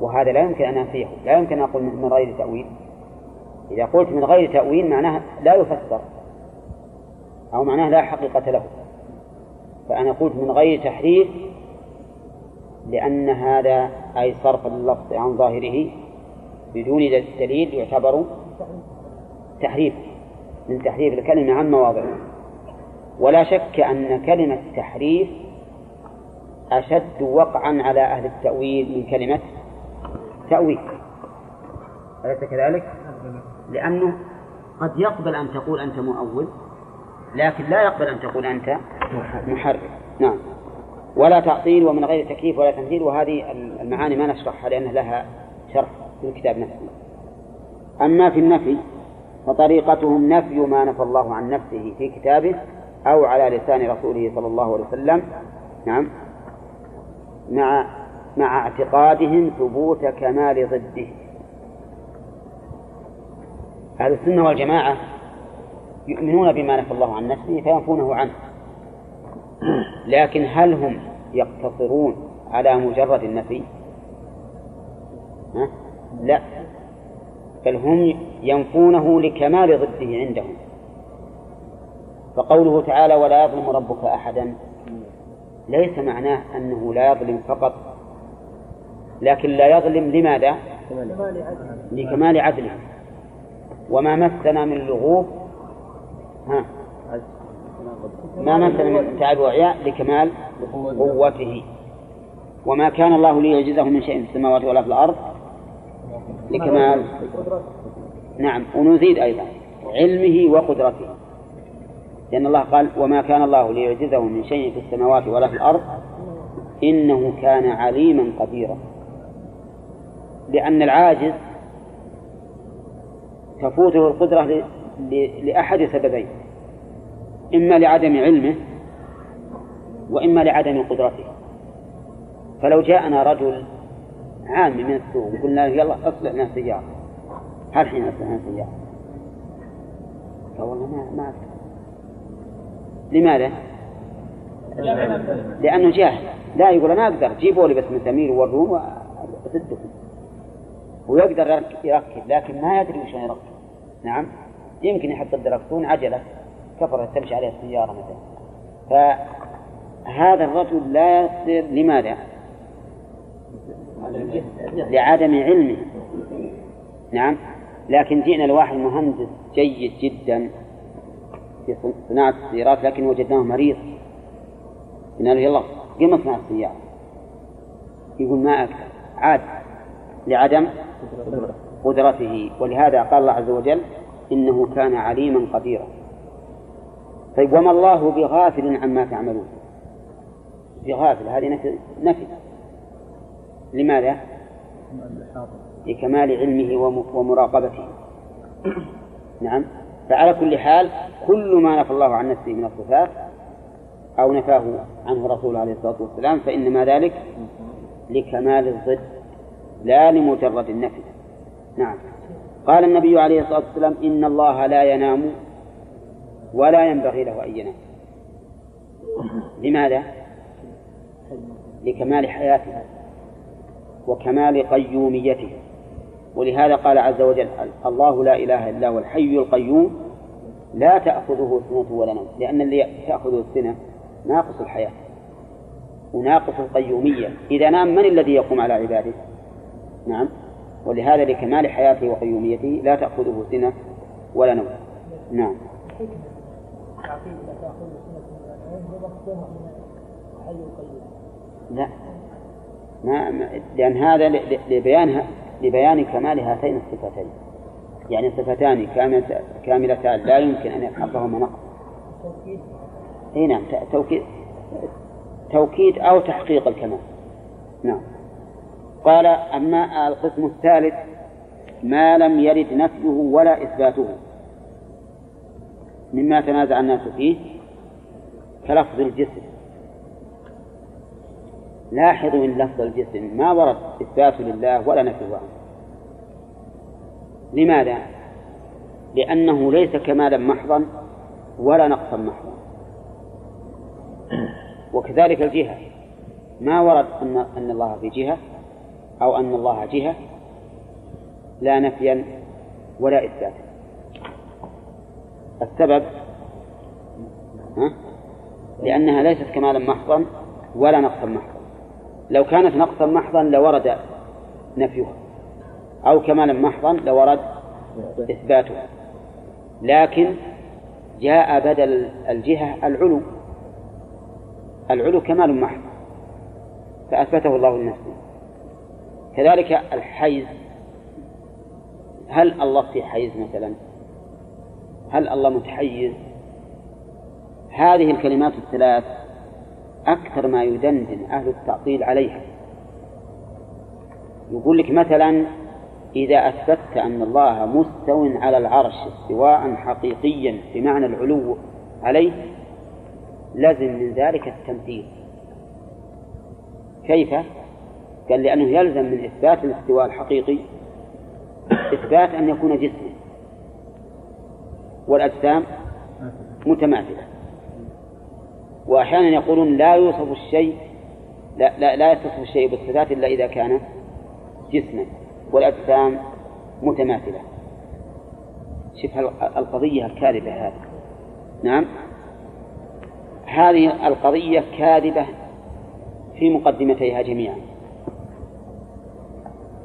وهذا لا يمكن أن أنفيه. لا يمكن أن أقول من غير تأويل إذا قلت من غير تأويل معناه لا يفسر أو معناه لا حقيقة له. فأنا قلت من غير تحريف لأن هذا أي صرف اللفظ عن ظاهره بدون دليل يعتبر تحريف من تحريف الكلمة عن مواضعه ولا شك أن كلمة تحريف أشد وقعا على أهل التأويل من كلمة تأويل. أليس كذلك؟ لأنه قد يقبل أن تقول أنت مؤول لكن لا يقبل أن تقول أنت محرف نعم. ولا تعطيل ومن غير تكييف ولا تمثيل وهذه المعاني ما نشرحها لأن لها شرح في الكتاب نفسه. أما في النفي فطريقتهم نفي ما نفى الله عن نفسه في كتابه أو على لسان رسوله صلى الله عليه وسلم نعم مع مع اعتقادهم ثبوت كمال ضده. أهل السنة والجماعة يؤمنون بما نفى الله عن نفسه فينفونه عنه. لكن هل هم يقتصرون على مجرد النفي؟ لا. بل هم ينفونه لكمال ضده عندهم. فقوله تعالى ولا يظلم ربك أحدا ليس معناه أنه لا يظلم فقط لكن لا يظلم لماذا؟ لكمال عدله. وما مسنا من لغوب ها ما مسنا من تعب وعياء لكمال قوته. وما كان الله ليعجزه من شيء في السماوات ولا في الأرض لكمال نعم ونزيد أيضا علمه وقدرته. لأن الله قال وما كان الله ليعجزه من شيء في السماوات ولا في الأرض إنه كان عليما قديرا. لأن العاجز تفوته القدرة لأحد سببين. إما لعدم علمه وإما لعدم قدرته. فلو جاءنا رجل عام من السوق وقلنا له يلا اصلح لنا سيارة هل حين اصلح لنا سيارة؟ قال والله ما ما أقدر لماذا؟ لأنه جاهل. لا يقول أنا أقدر. جيبوا لي بس مسامير وورون وأسدكم ويقدر يركب لكن ما يدري وش يركب نعم. يمكن يحط الدركسون عجلة كفرت تمشي عليها السيارة مثلا. فهذا الرجل لا يصير لماذا؟ لعدم علمه. نعم. لكن جئنا لواحد مهندس جيد جدا في صناعة السيارات لكن وجدناه مريض. قلنا له يلا قم اصنع السيارة. يقول ما أقدر. عاد لعدم قدرته. ولهذا قال الله عز وجل إنه كان عليما قديرا. طيب وما الله بغافل عما تعملون؟ بغافل هذه نفي, نفي. لماذا؟ لكمال علمه ومراقبته. نعم. فعلى كل حال كل ما نفى الله عن نفسه من الصفات أو نفاه عنه رسوله عليه الصلاة والسلام فإنما ذلك لكمال الضد لا لمجرد النفي. نعم. قال النبي عليه الصلاة والسلام إن الله لا ينام ولا ينبغي له أن ينام. لماذا؟ لكمال حياته وكمال قيوميته. ولهذا قال عز وجل الله لا إله إلا هو الحي القيوم لا تأخذه سنة ولا نوم. لأن اللي تأخذه السنة ناقص الحياة وناقص القيومية. إذا نام من الذي يقوم على عباده؟ نعم. ولهذا لكمال حياته وقيوميته لا تأخذه سنة ولا نوم. نعم. لا. ما لأن هذا لبيان لبيان كمال هاتين الصفتين. يعني صفتان كاملتان. لا يمكن أن يلحقهما نقص. إي نعم. توكيد توكيد أو تحقيق الكمال. نعم. قال أما القسم الثالث ما لم يرد نفيه ولا إثباته. مما تنازع الناس فيه كلفظ الجسم. لاحظوا إن لفظ الجسم ما ورد إثبات لله ولا نفيه. عنه لماذا؟ لأنه ليس كمالا محضا ولا نقصا محضا. وكذلك الجهة. ما ورد أن أن الله في جهة أو أن الله جهة لا نفيا ولا إثباتا السبب ها؟ لأنها ليست كمالا محضا ولا نقصا محضا. لو كانت نقصا محضا لورد نفيها أو كمالا محضا لورد إثباتها. لكن جاء بدل الجهة العلو. العلو كمال محض فأثبته الله لنفسه. كذلك الحيز هل الله في حيز مثلا؟ هل الله متحيز هذه الكلمات الثلاث أكثر ما يدندن أهل التعطيل عليها. يقول لك مثلا إذا أثبتت أن الله مستو على العرش استواء حقيقيا بمعنى العلو عليه لازم من ذلك التمثيل. كيف؟ قال لأنه يلزم من إثبات الاستواء الحقيقي إثبات أن يكون جسما والأجسام متماثلة وأحيانا يقولون لا يوصف الشيء لا, لا, لا يتصف الشيء بالصفات إلا إذا كان جسما والأجسام متماثلة شوف القضية الكاذبة هذه. نعم. هذه القضية كاذبة في مقدمتيها جميعا.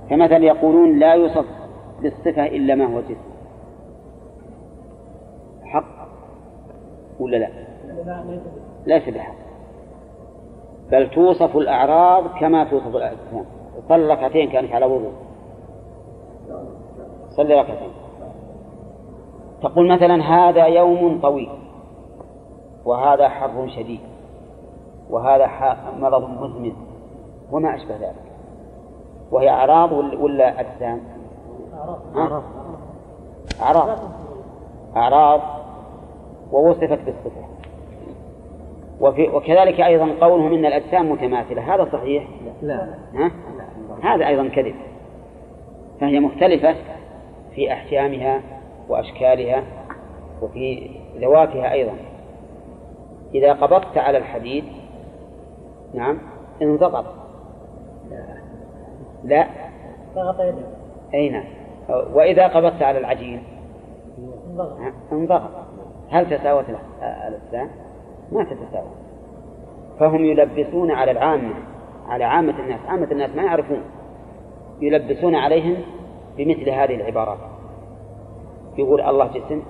فمثلا يقولون لا يوصف بالصفة إلا ما هو جسم حق ولا لا؟ ليس بحق. بل توصف الأعراض كما توصف الأجسام صلي ركعتين كانت على وضوء. صلي ركعتين. تقول مثلا هذا يوم طويل وهذا حر شديد وهذا مرض مزمن وما أشبه ذلك. وهي أعراض ولا أجسام؟ أعراض. أعراض. أعراض. ووصفت بالصفة. وفي وكذلك أيضا قولهم إن الأجسام متماثلة. هذا صحيح؟ لا. ها؟ هذا أيضا كذب. فهي مختلفة في أحجامها وأشكالها وفي ذواتها أيضا. إذا قبضت على الحديد نعم انضغط. لا. أي نعم. وإذا قبضت على العجين؟ انضغط. هل تساوت الأجسام؟ ما تتساوى فهم يلبسون على العامة على عامة الناس. عامة الناس ما يعرفون. يلبسون عليهم بمثل هذه العبارات. يقول الله جسم.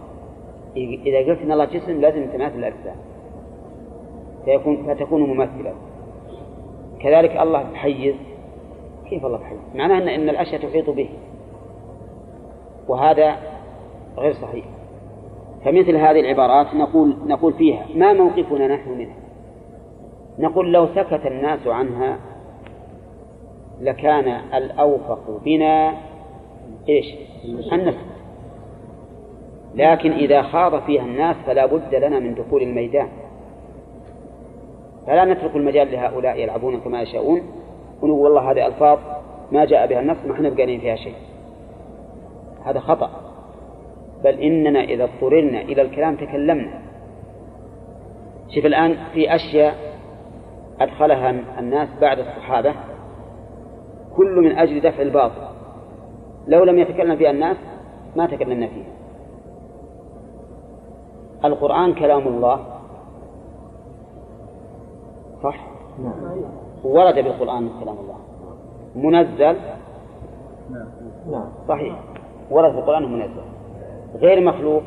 إذا قلت إن الله جسم لازم تماثل الأجسام. فيكون فتكون ممثلا كذلك الله بحيز كيف الله بحيز؟ معناه أن إن الأشياء تحيط به. وهذا غير صحيح. فمثل هذه العبارات نقول نقول فيها ما موقفنا نحن منها؟ نقول لو سكت الناس عنها لكان الأوفق بنا إيش؟ أن نسكت. لكن إذا خاض فيها الناس فلا بد لنا من دخول الميدان. فلا نترك المجال لهؤلاء يلعبون كما يشاءون. ونقول والله هذه ألفاظ ما جاء بها النص ما إحنا بقانين فيها شيء. هذا خطأ. بل إننا إذا اضطررنا إلى الكلام تكلمنا. شوف الآن في أشياء أدخلها الناس بعد الصحابة كل من أجل دفع الباطل. لو لم يتكلم فيها الناس ما تكلمنا فيها. القرآن كلام الله. صح؟ ورد بالقرآن كلام الله. منزل. نعم. صحيح. ورد في القرآن منزل. غير مخلوق.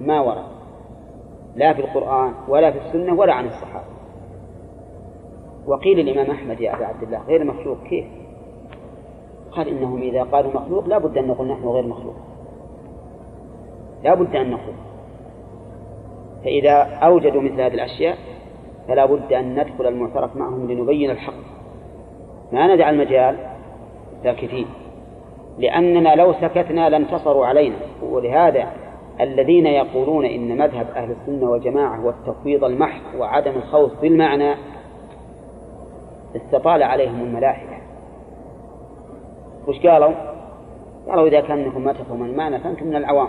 ما ورد. لا في القرآن ولا في السنة ولا عن الصحابة. وقيل الإمام أحمد يا أبا عبد الله غير مخلوق كيف؟ قال إنهم إذا قالوا مخلوق لا بد أن نقول نحن غير مخلوق. لا بد أن نقول. فإذا أوجدوا مثل هذه الأشياء فلا بد أن ندخل المعترف معهم لنبين الحق. ما ندع المجال ساكتين لأننا لو سكتنا لانتصروا علينا. ولهذا الذين يقولون إن مذهب أهل السنة والجماعة هو التفويض المحض وعدم الخوض بالمعنى استطال عليهم الملاحدة وش قالوا؟ قالوا إذا كان ما تفهمون المعنى فأنتم من العوام.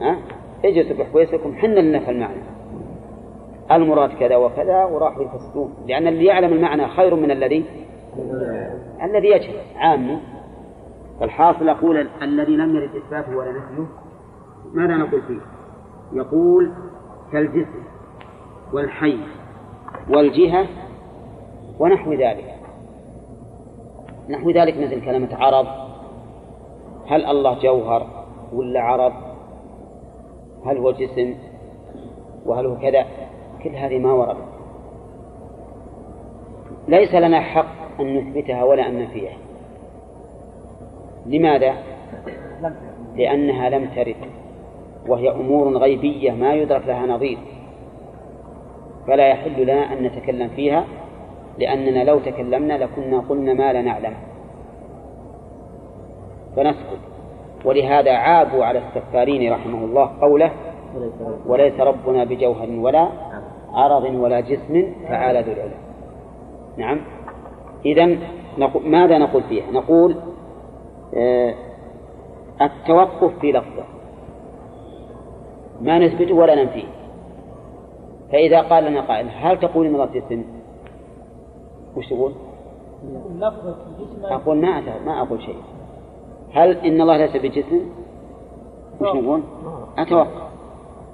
ها؟ اجلسوا بحويسكم حنا لنا المعنى. المراد كذا وكذا وراحوا يفسرون لأن اللي يعلم المعنى خير من الذي الذي يجهل. عامي فالحاصل أقول الذي لم يرد إثباته ولا نفيه ماذا نقول فيه؟ يقول كالجسم والحي والجهة ونحو ذلك. نحو ذلك مثل كلمة عرض هل الله جوهر ولا عرض هل هو جسم وهل هو كذا؟ كل هذه ما ورد. ليس لنا حق أن نثبتها ولا أن ننفيها لماذا؟ لأنها لم ترد وهي أمور غيبية ما يدرك لها نظير. فلا يحل لنا أن نتكلم فيها لأننا لو تكلمنا لكنا قلنا ما لا نعلم. فنسكت. ولهذا عابوا على السفارين رحمه الله قوله وليس ربنا بجوهر ولا عرض ولا جسم تعالى ذو العلم نعم إذا ماذا نقول فيها نقول آه التوقف في لفظه ما نثبته ولا ننفيه فإذا قال لنا قائل هل تقول إن الله جسم؟ وش تقول؟ أقول ما ما أقول شيء هل إن الله ليس بجسم؟ وش نقول؟ أتوقف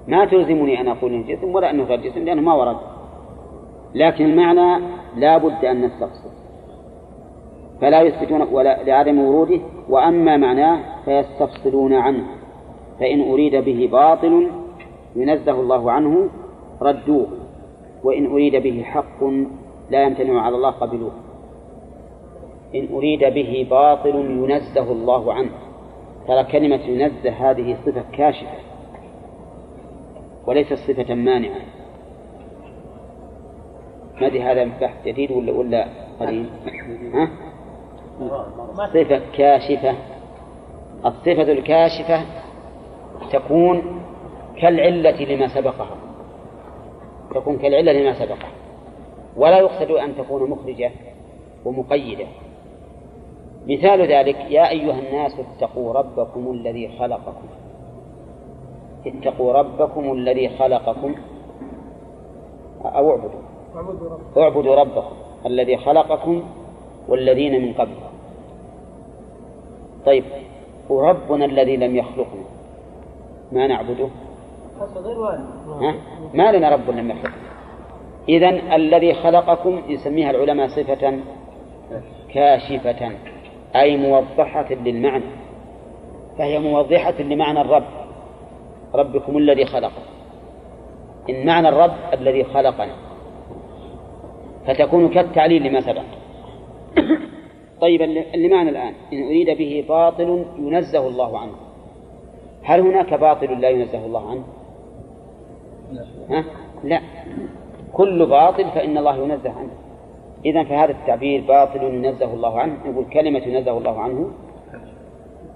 ما تلزمني أن أقول إنه جسم ولا أنه غير جسم لأنه ما ورد. لكن المعنى لا بد أن نستقصد. فلا يثبتون ولا لعدم وروده وأما معناه فيستفصلون عنه. فإن أريد به باطل ينزه الله عنه ردوه. وإن أريد به حق لا يمتنع على الله قبلوه. إن أريد به باطل ينزه الله عنه. ترى كلمة ينزه هذه صفة كاشفة. وليست صفة مانعة. ما أدري هذا بحث جديد ولا ولا قديم؟ ها؟ صفة كاشفة. الصفة الكاشفة تكون كالعلة لما سبقها. تكون كالعلة لما سبقها. ولا يقصد أن تكون مخرجة ومقيدة. مثال ذلك يا أيها الناس اتقوا ربكم الذي خلقكم. اتقوا ربكم الذي خلقكم. أو اعبدوا. اعبدوا ربكم. الذي خلقكم والذين من قبل طيب وربنا الذي لم يخلقنا. ما نعبده؟ ها؟ ما لنا رب لم يخلقنا. إذا الذي خلقكم يسميها العلماء صفة كاشفة أي موضحة للمعنى. فهي موضحة لمعنى الرب. ربكم الذي خلق. إن معنى الرب الذي خلقنا. فتكون كالتعليل لما سبق. [coughs] طيب اللي معنى الآن؟ إن أريد به باطل ينزه الله عنه. هل هناك باطل لا ينزه الله عنه؟ ها؟ لا. كل باطل فإن الله ينزه عنه. إذا فهذا التعبير باطل ينزه الله عنه. نقول كلمة ينزه الله عنه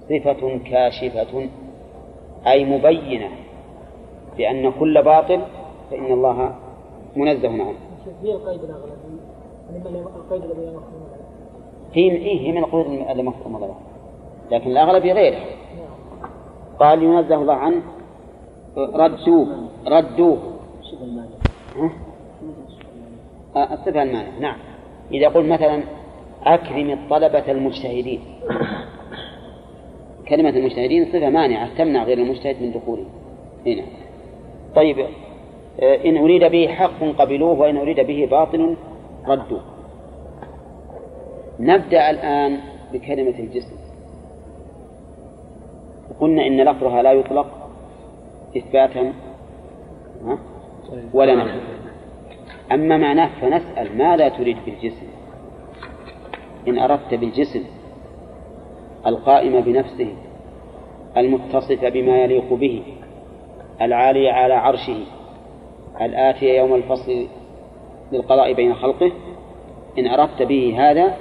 صفة كاشفة. أي مبينة بأن كل باطل فإن الله منزه عنه هي إيه هي من القيود المفهومة لكن الأغلب غيره. قال ينزه الله عنه ردوه ردوه. الصفة المانع نعم. إذا قلت مثلا أكرم الطلبة المجتهدين. كلمة المجتهدين صفة مانعة تمنع غير المجتهد من دخوله. هنا طيب إن أريد به حق قبلوه وإن أريد به باطل ردوه. نبدأ الآن بكلمة الجسم. قلنا إن لفظها لا يطلق إثباتا ولا نفي أما معناه فنسأل ماذا تريد بالجسم. إن أردت بالجسم القائم بنفسه المتصف بما يليق به العالي على عرشه الآتي يوم الفصل للقضاء بين خلقه. إن أردت به هذا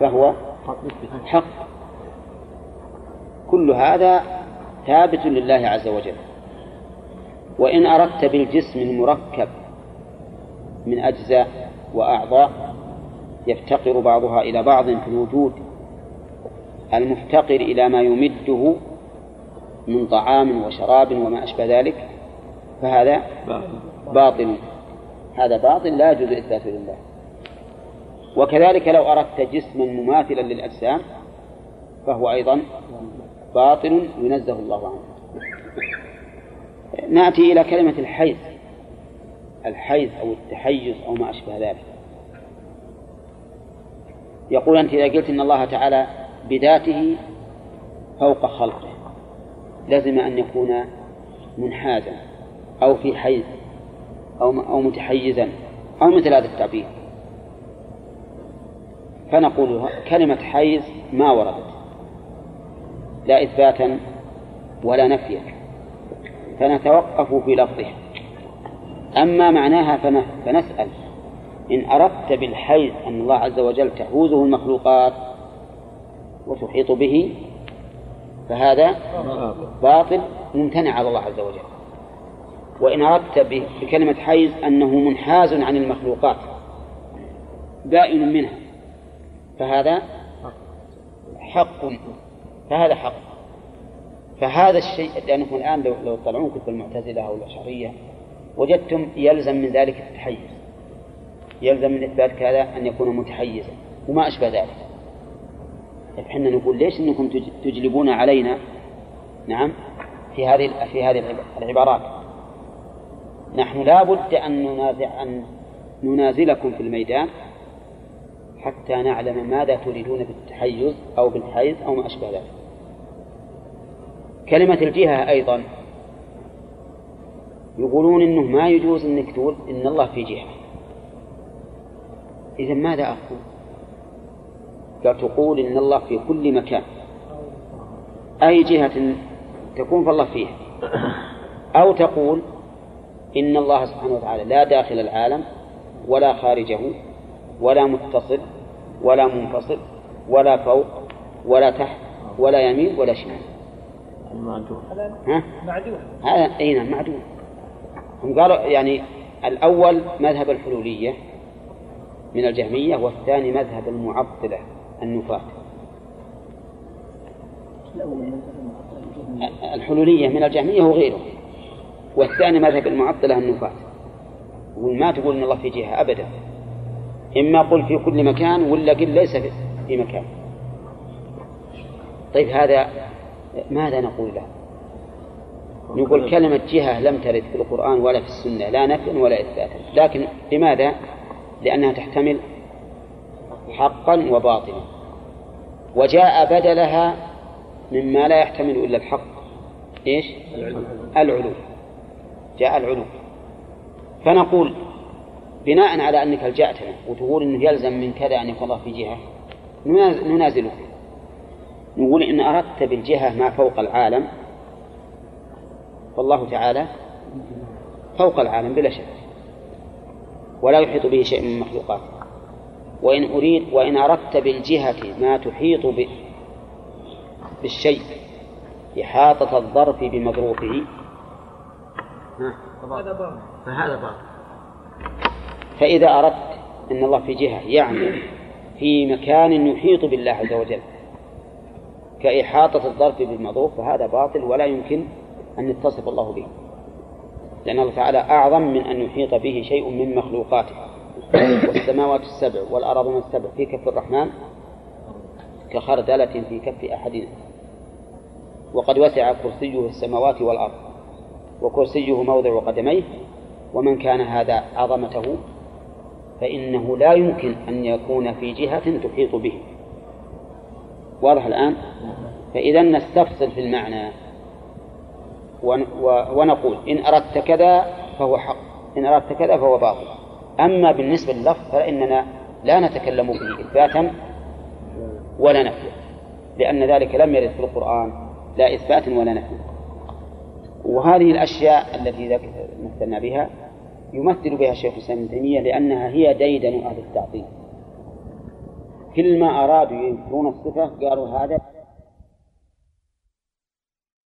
فهو حق. كل هذا ثابت لله عز وجل. وإن أردت بالجسم المركب من أجزاء وأعضاء يفتقر بعضها إلى بعض في الوجود. المفتقر إلى ما يمده من طعام وشراب وما أشبه ذلك فهذا باطل. هذا باطل لا يجوز إثباته لله. وكذلك لو أردت جسما مماثلا للأجسام فهو أيضا باطل ينزه الله عنه. نأتي إلى كلمة الحيز الحيز أو التحيز أو ما أشبه ذلك. يقول أنت إذا قلت إن الله تعالى بذاته فوق خلقه. لازم أن يكون منحازا أو في حيز أو أو متحيزا أو مثل هذا التعبير. فنقول كلمة حيز ما وردت. لا إثباتا ولا نفيا. فنتوقف في لفظها. أما معناها فنسأل. إن أردت بالحيز أن الله عز وجل تحوزه المخلوقات وتحيط به فهذا باطل ممتنع على الله عز وجل. وإن أردت بكلمة حيز أنه منحاز عن المخلوقات بائن منها فهذا حق فهذا حق. فهذا الشيء لأنكم الآن لو لو تطلعون كتب المعتزلة أو الأشعرية وجدتم يلزم من ذلك التحيز. يلزم من إثبات كذا أن يكون متحيزا وما أشبه ذلك. إحنا نقول ليش إنكم تجلبون علينا؟ نعم في هذه في هذه العبارات. نحن لا بد أن ننازع أن ننازلكم في الميدان حتى نعلم ماذا تريدون بالتحيز أو بالحيز أو ما أشبه ذلك. كلمة الجهة أيضا يقولون إنه ما يجوز إنك تقول إن الله في جهة. إذا ماذا أقول؟ قال تقول إن الله في كل مكان. أي جهة تكون فالله فيها. أو تقول إن الله سبحانه وتعالى لا داخل العالم ولا خارجه ولا متصل ولا منفصل ولا فوق ولا تحت ولا يمين ولا شمال. ها؟ معدوم. هذا أي نعم معدوم. هم قالوا يعني الأول مذهب الحلولية من الجهمية والثاني مذهب المعطلة. النفاة الحلولية من الجهمية وغيره والثاني مذهب المعطلة النفاة وما تقول إن الله في جهة أبدا. إما قل في كل مكان ولا قل ليس في مكان. طيب هذا ماذا نقول له؟ نقول كلمة جهة لم ترد في القرآن ولا في السنة لا نفيا ولا إثباتا. لكن لماذا؟ لأنها تحتمل حقا وباطلا. وجاء بدلها مما لا يحتمل إلا الحق. إيش؟ العلو. جاء العلو. فنقول بناء على أنك لجأتنا وتقول أنه يلزم من كذا أن الله في جهة ننازلك نقول إن أردت بالجهة ما فوق العالم فالله تعالى فوق العالم بلا شك. ولا يحيط به شيء من مخلوقاته. وإن أريد وإن أردت بالجهة ما تحيط. بالشيء إحاطة الظرف بمظروفه. هذا باطل فهذا باطل فإذا أردت أن الله في جهة يعني في مكان يحيط بالله عز وجل كإحاطة الظرف بالمظروف فهذا باطل ولا يمكن أن يتصف الله به. لأن الله تعالى أعظم من أن يحيط به شيء من مخلوقاته. والسماوات السبع والأراضون السبع في كف الرحمن كخردلة في كف أحدنا وقد وسع كرسيه السماوات والأرض وكرسيه موضع قدميه ومن كان هذا عظمته فإنه لا يمكن أن يكون في جهة تحيط به. واضح الآن؟ فإذا نستفصل في المعنى ونقول إن أردت كذا فهو حق إن أردت كذا فهو باطل. أما بالنسبة لللفظ فإننا لا نتكلم به إثباتا ولا نفيا لأن ذلك لم يرد في القرآن لا إثبات ولا نفي. وهذه الأشياء التي مثلنا بها يمثل بها الشيخ الإسلام ابن تيمية لأنها هي ديدن أهل التعطيل. كل ما أرادوا ينكرون الصفة قالوا هذا